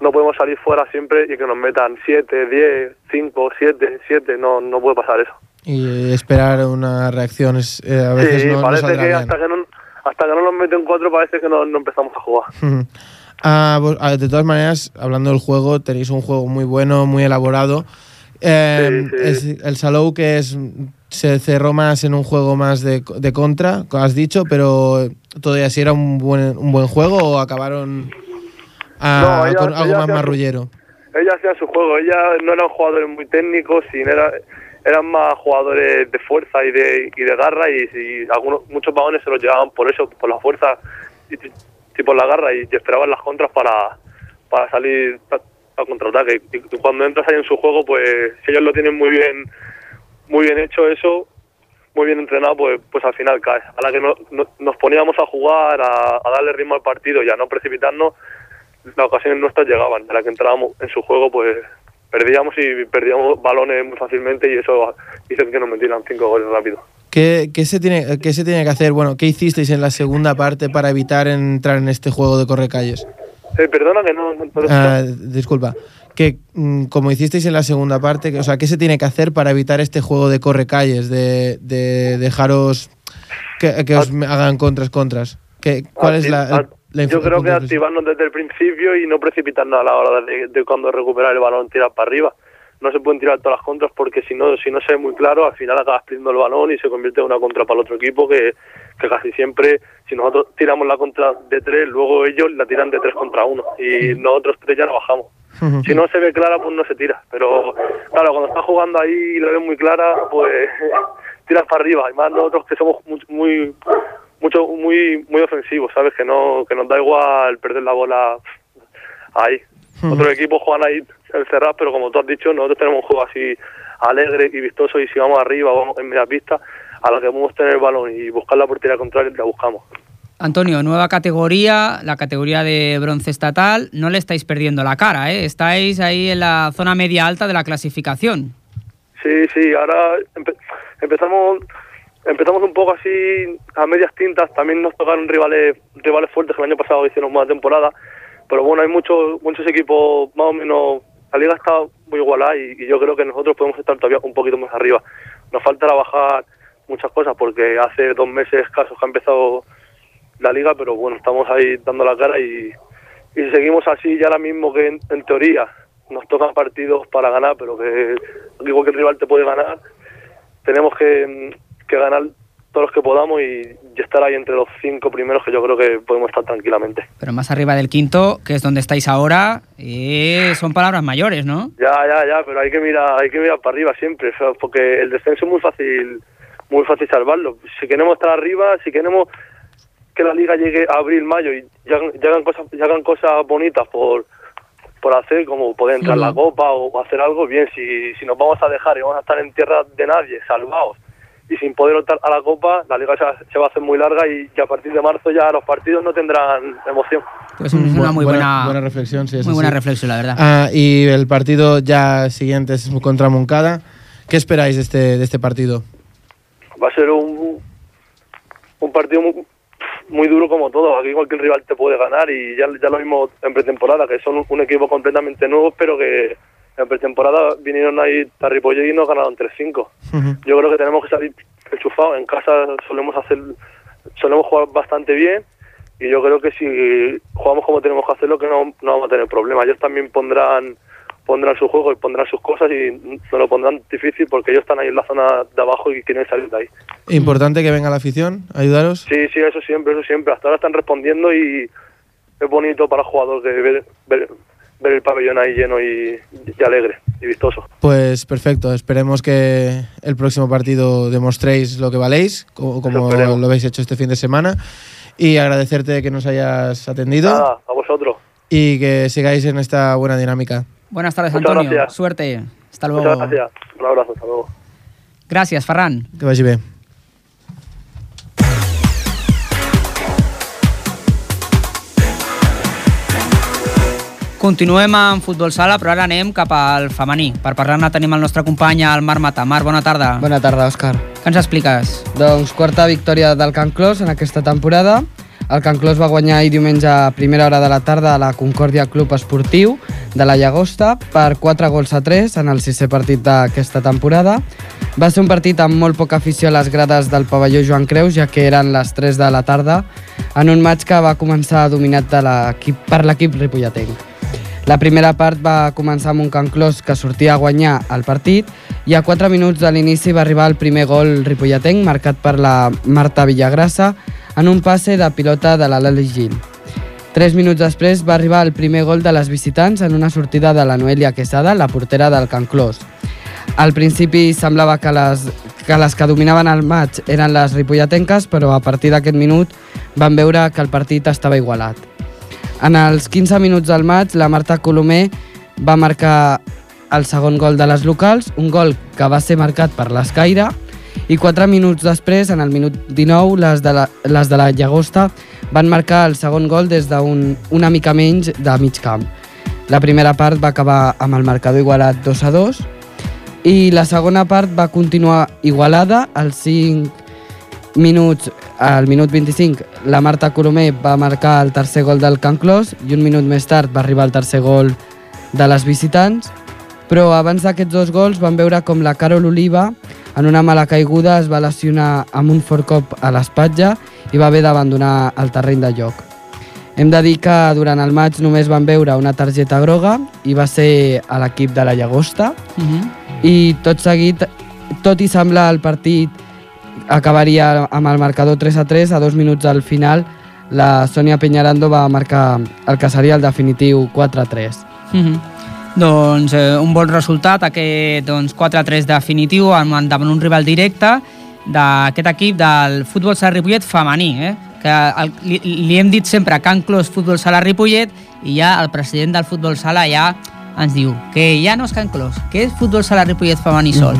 no podemos salir fuera siempre y que nos metan 7, 10, 5, 7, 7, no, no puede pasar eso. Y esperar una reacción es, eh, a veces sí, no, parece que bien. hasta que no hasta que no nos meten cuatro parece que no, no empezamos a jugar. Ah, ah, de todas maneras, hablando del juego, tenéis un juego muy bueno, muy elaborado. Eh, Sí, sí. es- el Salou que es se cerró más en un juego más de, de contra, como has dicho, pero todavía sí era un buen, un buen juego o acabaron No, ella- con algo más hacía- marrullero. Ella hacía su juego, ella no eran jugadores muy técnicos, sino era, eran más jugadores de fuerza y de, y de garra y, y algunos muchos vagones se los llevaban por eso, por la fuerza y, y por la garra y esperaban las contras para, para salir a, a contraataque. Y, cuando entras ahí en su juego, pues si ellos lo tienen muy bien muy bien hecho eso, muy bien entrenado, pues pues al final cae. A la que no- no- nos poníamos a jugar, a, darle ritmo al partido y a no precipitarnos, las ocasiones nuestras llegaban. A la que entrábamos en su juego, pues perdíamos y perdíamos balones muy fácilmente y eso hizo que nos metieran cinco goles rápido. ¿Qué, qué se tiene, ¿Qué se tiene que hacer? Bueno, ¿qué hicisteis en la segunda parte para evitar entrar en este juego de correcalles? Eh, perdona que no... Ah, disculpa. Que mm, como hicisteis en la segunda parte, que- o sea, ¿qué se tiene que hacer para evitar este juego de correcalles, de, de dejaros que, que os hagan contras contras? ¿Qué, ¿Cuál es la, la Yo creo que activarnos desde el principio y no precipitarnos a la hora de, de cuando recuperar el balón, tirar para arriba. No se pueden tirar todas las contras porque si no, si no se ve muy claro, al final acabas perdiendo el balón y se convierte en una contra para el otro equipo que, que casi siempre, si nosotros tiramos la contra de tres, luego ellos la tiran de tres contra uno y nosotros tres ya no bajamos. Si no se ve clara, pues no se tira. Pero claro, cuando estás jugando ahí y lo ves muy clara, pues tiras para arriba. Y más nosotros que somos muy, muy mucho muy muy ofensivos, ¿sabes? Que no que nos da igual perder la bola ahí. Otros equipos juegan ahí encerrados, pero como tú has dicho, nosotros tenemos un juego así alegre y vistoso y si vamos arriba, vamos en media pista, a la que podemos tener el balón y buscar la portería contraria, la buscamos. Antonio, nueva categoría, la categoría de bronce estatal. No le estáis perdiendo la cara, ¿eh? Estáis ahí en la zona media alta de la clasificación. Sí, sí, ahora empe- empezamos empezamos un poco así a medias tintas, también nos tocaron rivales rivales fuertes que el año pasado hicieron buena temporada, pero bueno, hay muchos muchos equipos más o menos, la liga está muy igualada y, y yo creo que nosotros podemos estar todavía un poquito más arriba. Nos falta trabajar muchas cosas porque hace dos meses casos que ha empezado la liga, pero bueno, estamos ahí dando la cara y, y seguimos así ya ahora mismo que en, en teoría nos tocan partidos para ganar, pero que aquí cualquier rival te puede ganar, tenemos que, que ganar todos los que podamos y, y estar ahí entre los cinco primeros que yo creo que podemos estar tranquilamente. Pero más arriba del quinto, que es donde estáis ahora, eh, son palabras mayores, ¿no? Ya, ya, ya, pero hay que mirar, hay que mirar para arriba siempre, porque el descenso es muy fácil, muy fácil salvarlo. Si queremos estar arriba, si queremos que la liga llegue a abril, mayo y ya hagan, ya hagan cosas, ya hagan cosas bonitas por por hacer, como poder entrar en la copa o hacer algo bien. Si, si nos vamos a dejar y vamos a estar en tierra de nadie, salvados y sin poder optar a la copa, la liga se va, se va a hacer muy larga y, y a partir de marzo ya los partidos no tendrán emoción. Pues es una muy buena, buena reflexión, sí, muy buena reflexión, la verdad. Ah, y el partido ya siguiente es contra Moncada. ¿Qué esperáis de este, de este partido? Va a ser un, un partido muy, muy duro como todo. Aquí cualquier rival te puede ganar y ya, ya lo vimos en pretemporada, que son un, equipo completamente nuevo, pero que en pretemporada vinieron ahí a Ripollet y nos ganaron 3-5. Yo creo que tenemos que salir enchufados. En casa solemos hacer, solemos jugar bastante bien y yo creo que si jugamos como tenemos que hacerlo, que no, no vamos a tener problemas. Ellos también pondrán pondrán su juego y pondrán sus cosas y nos lo pondrán difícil porque ellos están ahí en la zona de abajo y quieren salir de ahí. Importante que venga la afición, ayudaros. Sí, sí, eso siempre, eso siempre. Hasta ahora están respondiendo y es bonito para el jugador que ver, ver, ver el pabellón ahí lleno y, y alegre y vistoso. Pues perfecto, esperemos que el próximo partido demostréis lo que valéis, co- como esperemos. lo habéis hecho este fin de semana. Y agradecerte que nos hayas atendido Nada, a vosotros. y que sigáis en esta buena dinámica. Buenas tardes, Muchas Antonio. gracias. Suerte. Hasta luego. Muchas gracias. Un abrazo, hasta luego. Gràcies, Ferran. Que vagi bé. Continuem amb futbol sala, però ara anem cap al femení. Per parlar-ne tenim el nostre company, el Marc Mata. Marc, bona tarda. Bona tarda, Òscar. Què ens expliques? Doncs quarta victòria del Can Clos en aquesta temporada. El Can Clos va guanyar ahir diumenge a primera hora de la tarda a la Concòrdia Club Esportiu de la Llagosta per 4 gols a 3 en el sisè partit d'aquesta temporada. Va ser un partit amb molt poca afició a les grades del pavelló Joan Creus, ja que eren les 3 de la tarda, en un maig que va començar dominat de per l'equip ripolletenc. La primera part va començar amb un Can Clos que sortia a guanyar el partit i a 4 minuts de l'inici va arribar el primer gol ripolletenc marcat per la Marta Villagrassa en un passe de pilota de la Lali Gil. Tres minuts després va arribar el primer gol de les visitants en una sortida de la Noelia Quesada, la portera del Can Clos. Al principi semblava que les, que les que dominaven el maig eren les ripolletenques, però a partir d'aquest minut van veure que el partit estava igualat. En els 15 minuts del maig, la Marta Colomer va marcar el segon gol de les locals, un gol que va ser marcat per l'Escaire, i 4 minuts després, en el minut 19, les de la, les de la Llagosta van marcar el segon gol des d'un una mica menys de mig camp. La primera part va acabar amb el marcador igualat 2 a 2 i la segona part va continuar igualada als 5 minuts, al minut 25 la Marta Colomer va marcar el tercer gol del Can Clos i un minut més tard va arribar el tercer gol de les visitants però abans d'aquests dos gols vam veure com la Carol Oliva en una mala caiguda es va lesionar amb un fort cop a l'espatlla i va haver d'abandonar el terreny de joc. Hem de dir que durant el maig només van veure una targeta groga i va ser a l'equip de la Llagosta Uh -huh. i tot seguit, tot i semblar el partit acabaria amb el marcador 3 a 3, a dos minuts al final la Sònia Peñarando va marcar el que seria el definitiu 4 a 3. Uh -huh. Doncs eh, un bon resultat, aquest doncs, 4-3 definitiu amb- davant un rival directe d'aquest equip del futbol sala Ripollet femení, eh? que el, li, li hem dit sempre Can Clos Futbol Sala Ripollet i ja el president del futbol sala ja ens diu que ja no és Can Clos, que és futbol sala Ripollet femení sol.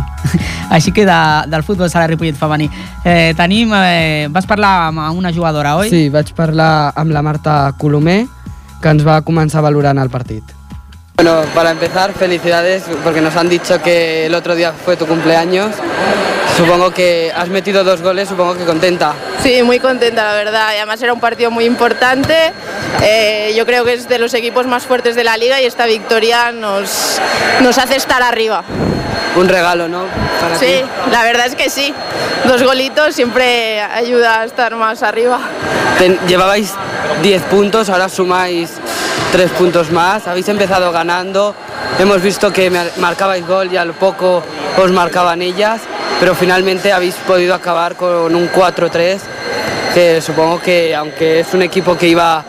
Així que de, del futbol sala Ripollet femení. Eh, tenim, eh, vas parlar amb una jugadora, oi? Sí, vaig parlar amb la Marta Colomer, que ens va començar valorant el partit. Bueno, para empezar, felicidades porque nos han dicho que el otro día fue tu cumpleaños. Supongo que has metido dos goles, supongo que contenta. Sí, muy contenta, la verdad. Y además era un partido muy importante. Eh, yo creo que es de los equipos más fuertes de la liga y esta victoria nos, nos hace estar arriba. Un regalo, ¿no? Para Sí, ti. la verdad es que sí. Dos golitos siempre ayuda a estar más arriba. Ten- llevabais 10 puntos, ahora sumáis 3 puntos más. Habéis empezado ganando. Hemos visto que mar- marcabais gol y a lo poco os marcaban ellas, pero finalmente habéis podido acabar con un 4-3, que supongo que aunque es un equipo que iba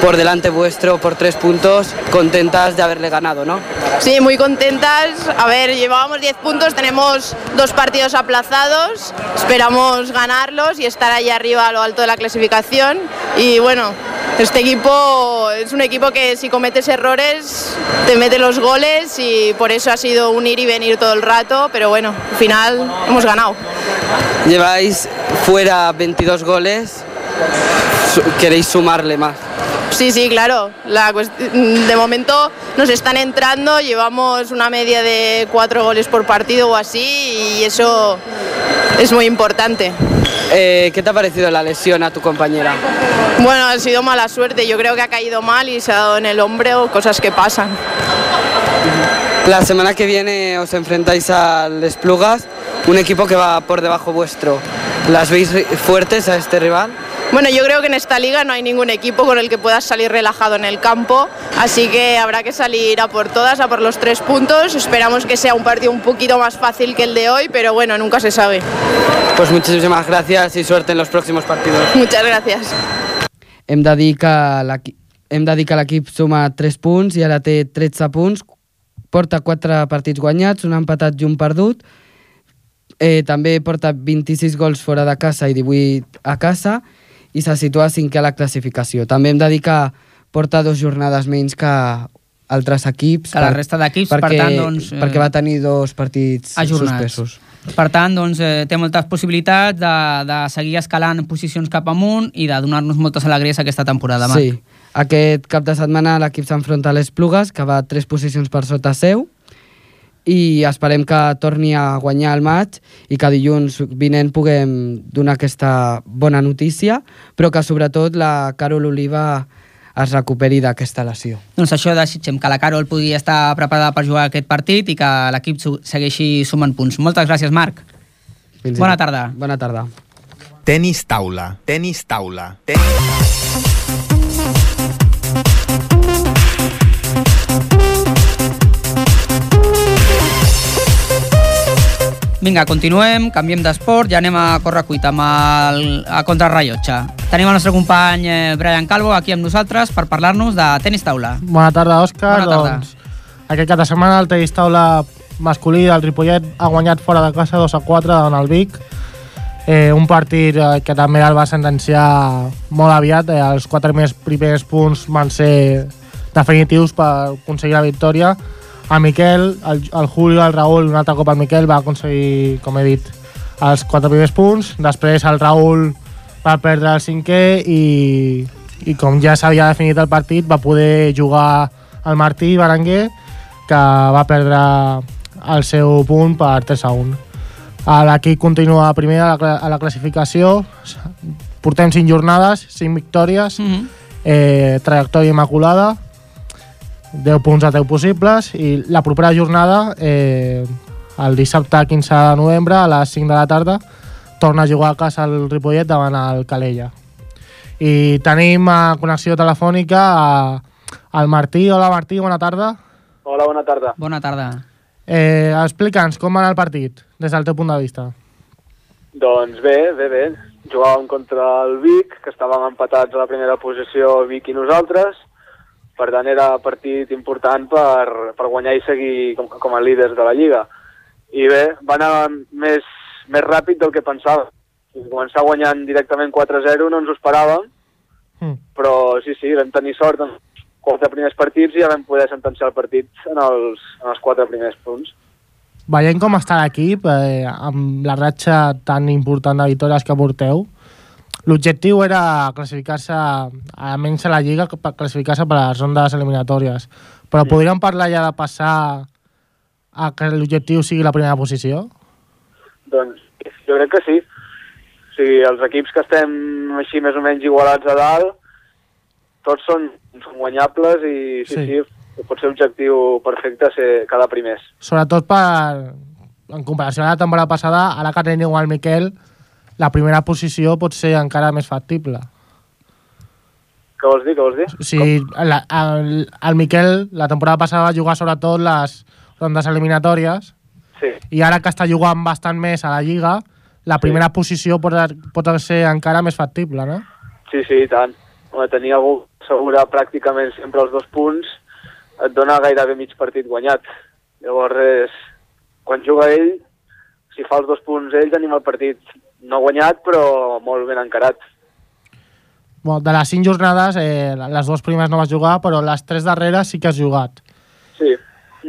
por delante vuestro por 3 puntos, contentas de haberle ganado, ¿no? Sí, muy contentas. A ver, llevábamos 10 puntos, tenemos dos partidos aplazados. Esperamos ganarlos y estar ahí arriba a lo alto de la clasificación. Y bueno, este equipo es un equipo que si cometes errores te mete los goles y por eso ha sido un ir y venir todo el rato. Pero bueno, al final hemos ganado. Lleváis fuera 22 goles, queréis sumarle más. Sí, sí, claro. La de momento nos están entrando, llevamos una media de cuatro goles por partido o así y eso es muy importante. Eh, ¿Qué te ha parecido la lesión a tu compañera? Bueno, ha sido mala suerte, yo creo que ha caído mal y se ha dado en el hombro, cosas que pasan. La semana que viene os enfrentáis al Esplugas, un equipo que va por debajo vuestro. ¿Las veis fuertes a este rival? Bueno, yo creo que en esta liga no hay ningún equipo con el que puedas salir relajado en el campo, así que habrá que salir a por todas, a por los tres puntos. Esperamos que sea un partido un poquito más fácil que el de hoy, pero bueno, nunca se sabe. Pues muchísimas gracias y suerte en los próximos partidos. Muchas gracias. Hem de dir que l'equip suma 3 punts i ara té 13 punts, porta 4 partits guanyats, un empatat i un perdut, eh, també porta 26 gols fora de casa i 18 a casa i se situa cinquè a la classificació. També hem de dir que porta dues jornades menys que altres equips. Que la resta d'equips, per tant, doncs, eh, Perquè va tenir dos partits ajornats. suspesos. Per tant, doncs, eh, té moltes possibilitats de, de seguir escalant posicions cap amunt i de donar-nos moltes alegries aquesta temporada, Marc. Sí. Aquest cap de setmana l'equip s'enfronta a les Plugues, que va tres posicions per sota seu, i esperem que torni a guanyar el maig i que dilluns vinent puguem donar aquesta bona notícia, però que sobretot la Carol Oliva es recuperi d'aquesta lesió. Doncs això desitgem que la Carol pugui estar preparada per jugar aquest partit i que l'equip segueixi sumant punts. Moltes gràcies, Marc. Fins Bona tarda. Bona tarda. Tenis taula. Tenis taula. Tenis... Vinga, continuem, canviem d'esport, ja anem a córrer cuita amb el, a contrarrellotge. Tenim el nostre company eh, Brian Calvo aquí amb nosaltres per parlar-nos de tenis taula. Bona tarda, Òscar. Bona tarda. Doncs, aquest cap de setmana el tenis taula masculí del Ripollet ha guanyat fora de casa 2 a 4 davant el Vic. Eh, un partit eh, que també el va sentenciar molt aviat. Eh, els quatre més primers punts van ser definitius per aconseguir la victòria. El Miquel, el, el Julio, el Raül, un altre cop el Miquel va aconseguir, com he dit, els quatre primers punts. Després el Raül va perdre el cinquè i, i com ja s'havia definit el partit va poder jugar el Martí Berenguer, que va perdre el seu punt per 3 a 1. Eh, L'equip continua primer a la, a la classificació, portem 5 jornades, 5 victòries, Mm -hmm. eh, trajectòria immaculada, 10 punts a 10 possibles, i la propera jornada, eh, el dissabte 15 de novembre, a les 5 de la tarda, torna a jugar a casa el Ripollet davant el Calella. I tenim a connexió telefònica a, al Martí. Hola Martí, bona tarda. Hola, bona tarda. Bona tarda. Eh, Explica'ns com va anar el partit, des del teu punt de vista. Doncs bé, bé, bé. Jugàvem contra el Vic, que estàvem empatats a la primera posició Vic i nosaltres. Per tant, era partit important per, per guanyar i seguir com, com a líders de la Lliga. I bé, va anar més, més ràpid del que pensava. Començar guanyant directament 4-0 no ens ho esperàvem, Mm. però sí, sí, vam tenir sort en els quatre primers partits i ja vam poder sentenciar el partit en els, en els quatre primers punts. Veient com està l'equip, eh, amb la ratxa tan important de victòries que porteu, l'objectiu era classificar-se, almenys a la Lliga, classificar-se per a les rondes eliminatòries. Però podríem parlar ja de passar a que l'objectiu sigui la primera posició? Doncs jo crec que sí. O sigui, els equips que estem així més o menys igualats a dalt, tots són, són guanyables i sí, Sí. sí, pot ser objectiu perfecte ser quedar primers. Sobretot per, en comparació a la temporada passada, ara que teniu el Miquel, la primera posició pot ser encara més factible. Què vols dir, què vols dir? Sigui, la, el, el Miquel la temporada passada va jugar sobretot les rondes eliminatòries Sí. i ara que està jugant bastant més a la Lliga, la primera posició pot, pot ser encara més factible, no? Sí, sí, i tant. Home, tenir algú que assegura pràcticament sempre els dos punts et dona gairebé mig partit guanyat. Llavors, és, quan juga ell, si fa els dos punts ell, tenim el partit no guanyat, però molt ben encarat. Bueno, de les cinc jornades, eh, les dues primeres no vas jugar, però les tres darreres sí que has jugat. Sí.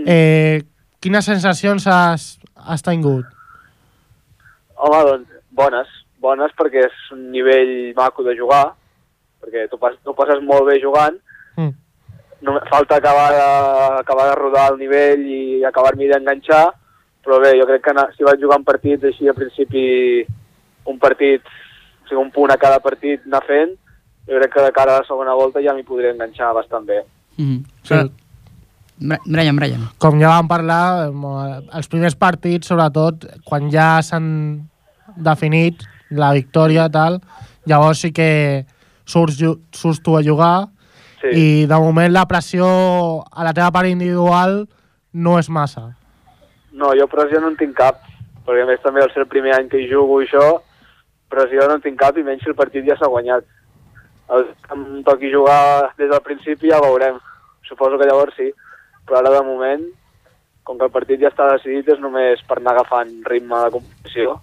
Eh, quines sensacions has, has tingut? Home, doncs, bones. Bones perquè és un nivell maco de jugar, perquè tu, pas, tu passes molt bé jugant, Mm. no, falta acabar de, acabar de rodar el nivell i acabar-m'hi d'enganxar, però bé, jo crec que si vaig jugar un partit així a principi, un partit, o sigui, un punt a cada partit anar fent, jo crec que de cara a la segona volta ja m'hi podré enganxar bastant bé. Mm -hmm. Sí. Brian, Brian. Com ja vam parlar, eh, els primers partits, sobretot, quan ja s'han definit la victòria, tal, llavors sí que surts, surts tu a jugar Sí. i de moment la pressió a la teva part individual no és massa. No, jo pressió no en tinc cap, perquè a més també al ser el primer any que hi jugo i això, pressió no en tinc cap i menys si el partit ja s'ha guanyat. El em toqui jugar des del principi ja veurem. Suposo que llavors sí, però ara de moment, com que el partit ja està decidit, és només per anar agafant ritme de competició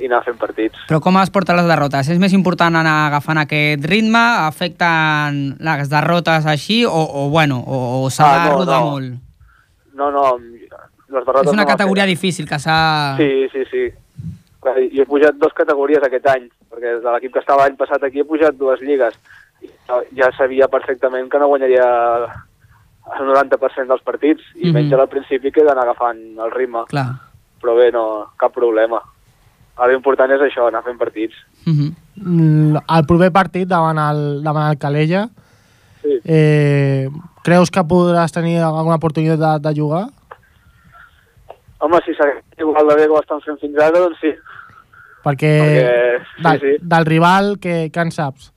i anar fent partits. Però com es porten les derrotes? És més important anar agafant aquest ritme? Afecten les derrotes així? O, o bueno, o, o s'ha Ah, de no, rodar no. molt? No, no, les derrotes És una no categoria difícil que s'ha... Sí, sí, sí. Clar, Jo he pujat dos categories aquest any, perquè des de l'equip que estava l'any passat aquí he pujat dues lligues. Ja- ja sabia perfectament que no guanyaria el 90% dels partits, i Mhm. menys al principi que he d'anar agafant el ritme. Clar. Però bé, no, cap problema. Ara l'important és això, anar fent partits. Mm, El proper partit davant el, davant el Calella, Sí. eh, creus que podràs tenir alguna oportunitat de, de jugar? Home, si segueix igual de bé que ho estan fent fins ara, doncs sí. Perquè, Perquè, sí, del, sí. del rival, què, què en saps?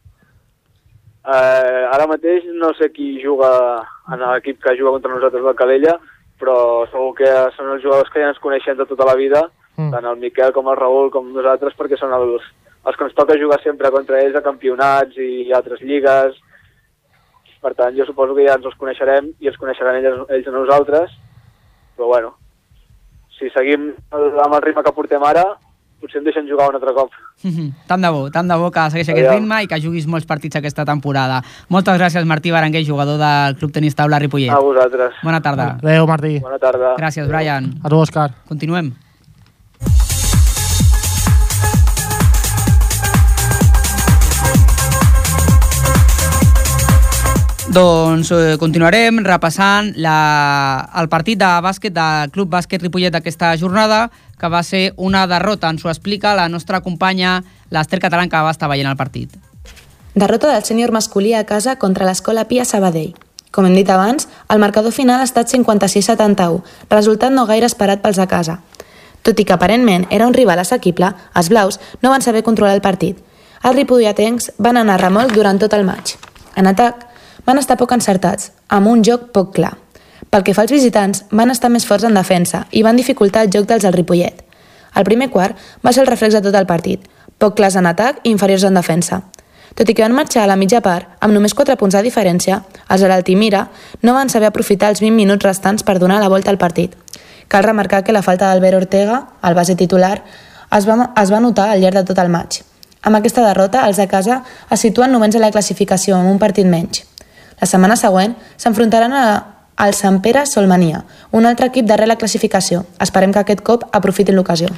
Eh, ara mateix no sé qui juga en l'equip que juga contra nosaltres del Calella, però segur que són els jugadors que ja ens coneixem de tota la vida, Mm. tant el Miquel com el Raül com nosaltres, perquè són els, els que ens toca jugar sempre contra ells a campionats i altres lligues. Per tant, jo suposo que ja ens els coneixerem i els coneixeran ells, ells a nosaltres, però bueno, si seguim amb el ritme que portem ara, potser em deixen jugar un altre cop. Mhm. Tant de bo, tant de bo que segueixi aquest ritme i que juguis molts partits aquesta temporada. Moltes gràcies, Martí Berenguer, jugador del Club Tenis Taula Ripollet. A vosaltres. Bona tarda. Adéu, Martí. Bona tarda. Gràcies, Brian. A tu, Òscar. Continuem. Doncs eh, continuarem repassant la, el partit de bàsquet del Club Bàsquet Ripollet d'aquesta jornada, que va ser una derrota. Ens ho explica la nostra companya, l'Ester Catalán, que va estar veient el partit. Derrota del sènior masculí a casa contra l'Escola Pia Sabadell. Com hem dit abans, el marcador final ha estat 56-71, resultat no gaire esperat pels de casa. Tot i que aparentment era un rival assequible, els blaus no van saber controlar el partit. Els ripolletens van anar remolc durant tot el maig. En atac, van estar poc encertats, amb un joc poc clar. Pel que fa als visitants, van estar més forts en defensa i van dificultar el joc dels del Ripollet. El primer quart va ser el reflex de tot el partit, poc clars en atac i inferiors en defensa. Tot i que van marxar a la mitja part, amb només 4 punts de diferència, els de l'Altimira no van saber aprofitar els 20 minuts restants per donar la volta al partit. Cal remarcar que la falta d'Albert Ortega, el base titular, es va, es va notar al llarg de tot el maig. Amb aquesta derrota, els de casa es situen novens a la classificació amb un partit menys. La setmana següent s'enfrontaran a, al Sant Pere Solmania, un altre equip darrere la classificació. Esperem que aquest cop aprofitin l'ocasió.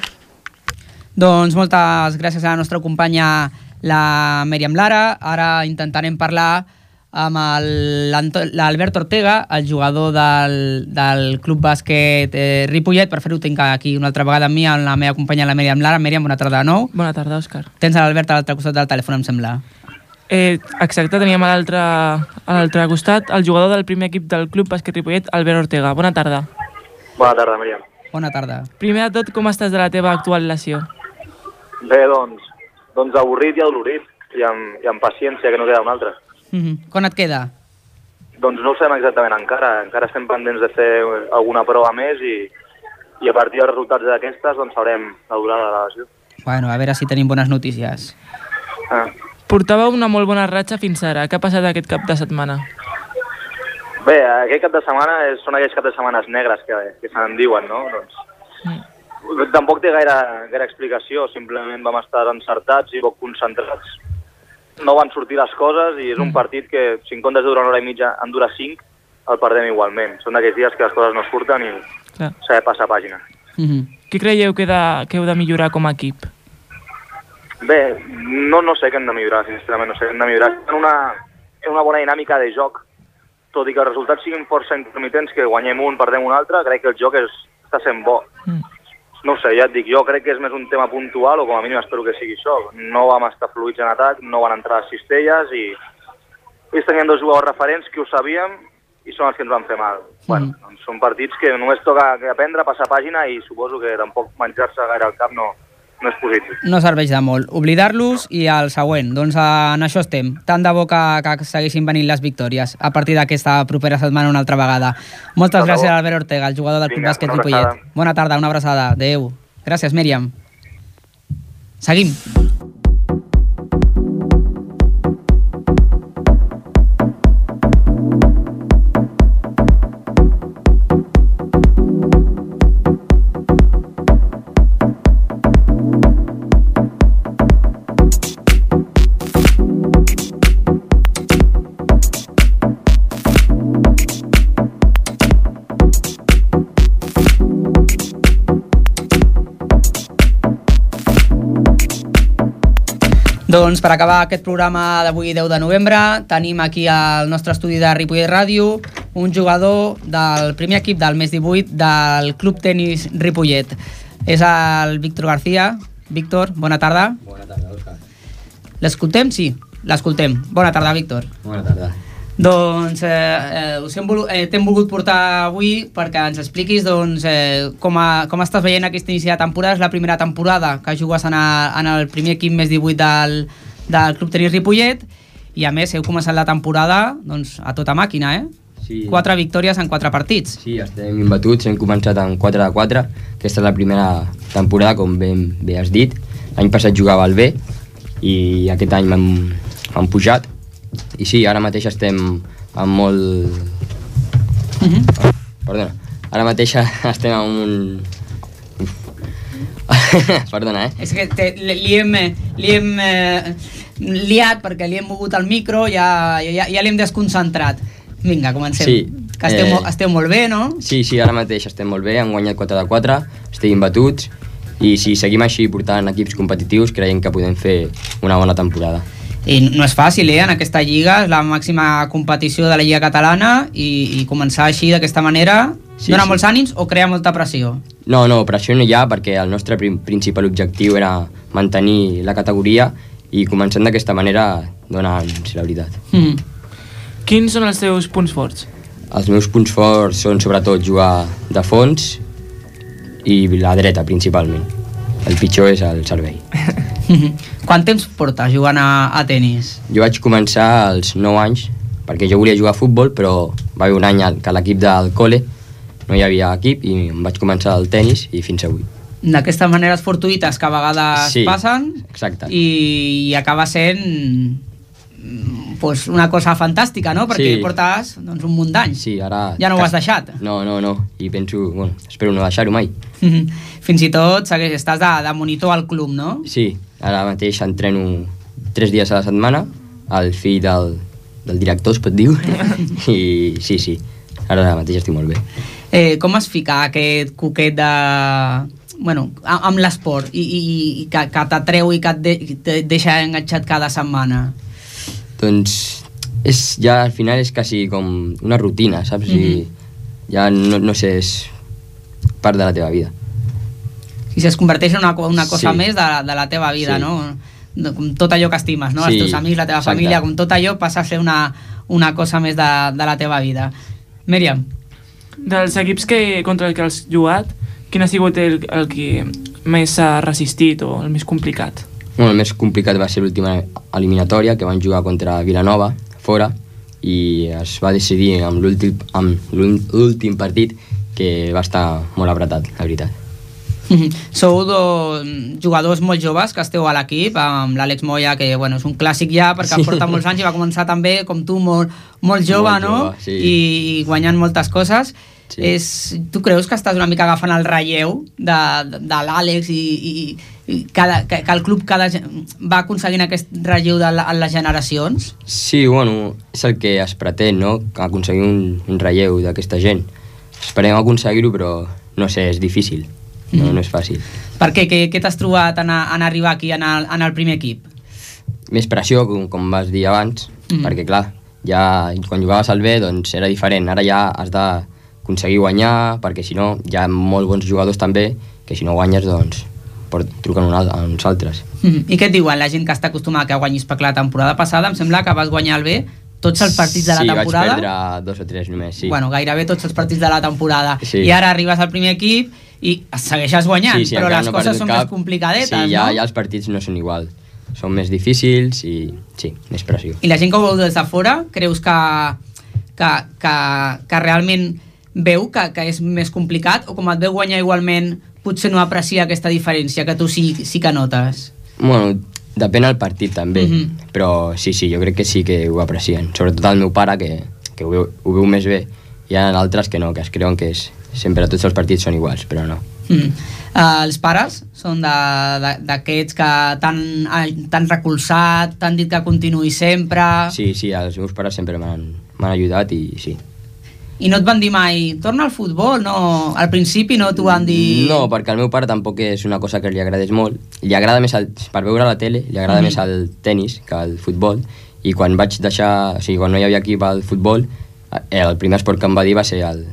Doncs moltes gràcies a la nostra companya la Mèriam Lara. Ara intentarem parlar amb el- l'Albert Ortega, el jugador del, del Club Bàsquet eh, Ripollet. Per fer-ho tinc aquí una altra vegada amb mi, amb la meva companya la Mèriam Lara. Mèriam, bona tarda de nou. Bona tarda, Òscar. Tens a l'Albert a l'altre costat del telèfon, em sembla. Eh, exacte, teníem a l'altre costat el jugador del primer equip del Club Bàsquet Ripollet, Albert Ortega. Bona tarda. Bona tarda, Míriam. Bona tarda. Primer de tot, com estàs de la teva actual lesió? Bé, doncs, doncs avorrit i adolorit, i amb, i amb paciència, que no queda una altra. Mm -hmm. Quan et queda? Doncs no ho sabem exactament encara, encara estem pendents de fer alguna prova més i, i a partir dels resultats d'aquestes doncs sabrem la durada de la lesió. Bueno, a veure si tenim bones notícies. Ah. Portava una molt bona ratxa fins ara. Què ha passat aquest cap de setmana? Bé, aquest cap de setmana és, són aquells cap de setmanes negres que, que se n'en diuen, no? Doncs, tampoc té gaire, gaire explicació, simplement vam estar encertats i poc concentrats. No van sortir les coses i és un partit que, si en comptes de durar una hora i mitja en dura cinc, el perdem igualment. Són d'aquells dies que les coses no surten i s'ha de passar pàgina. Mm -hmm. Què creieu que, de, que heu de millorar com a equip? Bé, no, no sé què hem de millorar, sincerament, no sé què hem de millorar. En una, en una bona dinàmica de joc, tot i que els resultats siguin força intermitents, que guanyem un, perdem un altre, crec que el joc és, està sent bo. Mm. No sé, ja et dic, jo crec que és més un tema puntual, o com a mínim espero que sigui això. No vam estar fluïts en atac, no van entrar les cistelles, i ells tenien dos jugadors referents que ho sabíem, i són els que ens van fer mal. Mm. Bueno, doncs són partits que només toca que aprendre, passar pàgina, i suposo que tampoc menjar-se gaire al cap no, no és positiu. No serveix de molt. Oblidar-los i el següent. Doncs en això estem. Tant de bo que, que segueixin venint les victòries a partir d'aquesta propera setmana una altra vegada. Moltes de gràcies, bo. Albert Ortega, el jugador del Club Vinga, Bàsquet una Ripollet. Bona tarda, una abraçada. Adéu. Gràcies, Míriam. Seguim. Doncs per acabar aquest programa d'avui 10 de novembre tenim aquí al nostre estudi de Ripollet Ràdio un jugador del primer equip del mes 18 del Club Tenis Ripollet. És el Víctor García. Víctor, bona tarda. Bona tarda, Òscar. L'escoltem? Sí, l'escoltem. Bona tarda, Víctor. Bona tarda. Doncs eh, eh, us hem volu- eh, t'hem volgut portar avui perquè ens expliquis doncs, eh, com, a, com estàs veient aquest inici de temporada. És la primera temporada que jugues en, a, en el primer equip més 18 del, del Club Tenis Ripollet i a més heu començat la temporada doncs, a tota màquina, eh? Sí. Quatre victòries en quatre partits. Sí, estem imbatuts, hem començat amb 4 de 4. Aquesta és la primera temporada, com ben bé has dit. L'any passat jugava al B i aquest any m'han pujat. I sí, ara mateix estem amb molt... Perdona. Ara mateix estem amb un... Perdona, eh? És que te, li, hem, li hem eh, liat perquè li hem mogut el micro, ja, ja, ja l'hem desconcentrat. Vinga, comencem. Sí, Que esteu, eh, esteu molt bé, no? Sí, sí, ara mateix estem molt bé, hem guanyat 4 de 4, estem imbatuts i si seguim així portant equips competitius creiem que podem fer una bona temporada. I no és fàcil, eh, en aquesta lliga, és la màxima competició de la lliga catalana i, i començar així d'aquesta manera Sí, dona sí. molts ànims o crea molta pressió? No, no, pressió no hi ha perquè el nostre prim principal objectiu era mantenir la categoria i començant d'aquesta manera dona ànims, la veritat. Mm. Quins són els teus punts forts? Els meus punts forts són sobretot jugar de fons i la dreta principalment. El pitjor és el servei. Quant temps portes jugant a, a tennis? Jo vaig començar als 9 anys perquè jo volia jugar a futbol però va haver un any al- que l'equip del col·le no hi havia equip i em vaig començar el tennis i fins avui. D'aquestes maneres fortuïtes que a vegades Sí. passen Exacte. i, i acaba sent pues, una cosa fantàstica, no? Perquè Sí. portes doncs, un munt d'anys. Sí, ara... Ja no ho has deixat. No, no, no. I penso, bueno, espero no deixar-ho mai. Fins i tot segueix, estàs de, de monitor al club, no? Sí, ara mateix entreno tres dies a la setmana, al fill del, del director, es pot dir. I sí, sí, ara mateix estic molt bé. Eh, com es fica aquest coquet de... Bueno, amb l'esport i, i, i que, que t'atreu i que et, de, te deixa enganxat cada setmana? Doncs és, ja al final és quasi com una rutina, saps? I ja no, no sé, és part de la teva vida. I es converteix en una, una cosa Sí. més de, de la teva vida, Sí. no? Com tot allò que estimes, no? Sí, Els teus amics, la teva exacte. família, com tot allò passa a ser una, una cosa més de, de la teva vida. Míriam, Dels equips que, contra el que has jugat, quin ha sigut el, el que més s'ha resistit o el més complicat? Bueno, el més complicat va ser l'última eliminatòria, que van jugar contra Vilanova, fora, i es va decidir amb l'últim l'últim partit que va estar molt apretat, la veritat. sou dos jugadors molt joves que esteu a l'equip, amb l'Àlex Moya, que bueno, és un clàssic ja, perquè Sí. porta molts anys i va començar també, com tu, molt, molt jove, Molt no? jove, sí. I guanyant moltes coses. Sí. És, tu creus que estàs una mica agafant el relleu de, de, de l'Àlex i, i, i cada, que, que el club cada, va aconseguint aquest relleu de la, en les generacions? Sí, bueno, és el que es pretén, no? Aconseguir un, un relleu d'aquesta gent. Esperem aconseguir-ho, però no sé, és difícil. No, no és fàcil. Per què? Què, què t'has trobat en, en arribar aquí en el, en el primer equip? Més pressió, com, com vas dir abans, Mm. perquè clar, ja quan jugaves al B doncs era diferent. Ara ja has d'aconseguir guanyar, perquè si no hi ha molt bons jugadors també, que si no guanyes doncs por, truquen un al, a uns altres. Mhm. I què et diuen la gent que està acostumada que guanyis? Perquè la temporada passada em sembla que vas guanyar el B tots els partits de la sí, temporada. vaig perdre dos o tres només, sí. Bueno, gairebé tots els partits de la temporada. Sí. I ara arribes al primer equip i segueixes guanyant, sí, sí, però les no coses són cap. més complicadetes, sí, ja, no? ja els partits no són igual. Són més difícils i sí, més pressió. I la gent que ho veu des de fora, creus que, que, que, que realment veu que, que és més complicat o com et veu guanyar igualment potser no aprecia aquesta diferència que tu sí, sí que notes? Bueno, depèn del partit també, Mhm. però sí, sí, jo crec que sí que ho aprecien. Sobretot el meu pare, que, que ho, veu, ho veu més bé. Hi ha altres que no, que es creuen que és, sempre tots els partits són iguals, però no. Mm. Uh, els pares són d'aquests que t'han eh, t'han recolzat, t'han dit que continuï sempre Sí, sí, els meus pares sempre m'han m'han ajudat i sí. I no et van dir mai torna al futbol, no, al principi no t'ho van dir No, perquè al meu pare tampoc és una cosa que li agradés molt. Li agrada més, el, per veure la tele, li agrada Mhm. més el tennis que el futbol, i quan vaig deixar, o sigui, quan no hi havia equip al futbol, el primer esport que em va dir va ser el,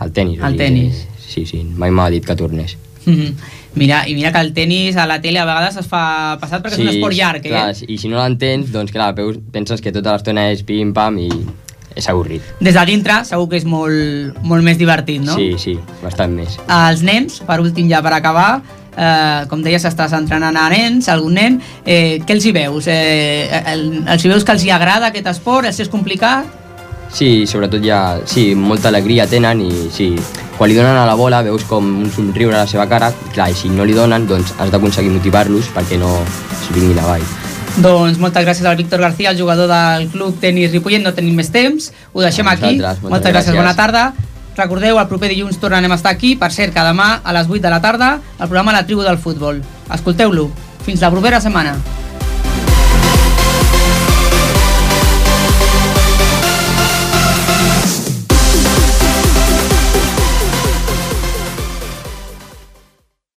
el tennis. o El sigui tennis. Sí, sí, mai m'ha dit que tornés. Mhm. Mira, i mira que el tennis a la tele a vegades es fa passat perquè és un esport llarg, eh? clar, I si no l'entens, doncs clar, penses que tota l'estona és pim-pam i és avorrit. Des de dintre segur que és molt, molt més divertit, no? Sí, sí, bastant més. Els nens, per últim ja per acabar, eh, com deies, estàs entrenant a nens, algun nen, eh, què els hi veus? Eh, el, els hi veus que els hi agrada aquest esport? Els és complicat? Sí, sobretot ja, sí, molta alegria tenen i sí, quan li donen a la bola veus com un somriure a la seva cara, clar, i si no li donen, doncs has d'aconseguir motivar-los perquè no es vinguin avall. Doncs moltes gràcies al Víctor García, el jugador del club tenis Ripollet, no tenim més temps, ho deixem A aquí. moltes moltes gràcies, gràcies. bona tarda. Recordeu, el proper dilluns tornarem a estar aquí, per cert, que demà a les 8 de la tarda, el programa La Tribu del Futbol. Escolteu-lo. Fins la propera setmana.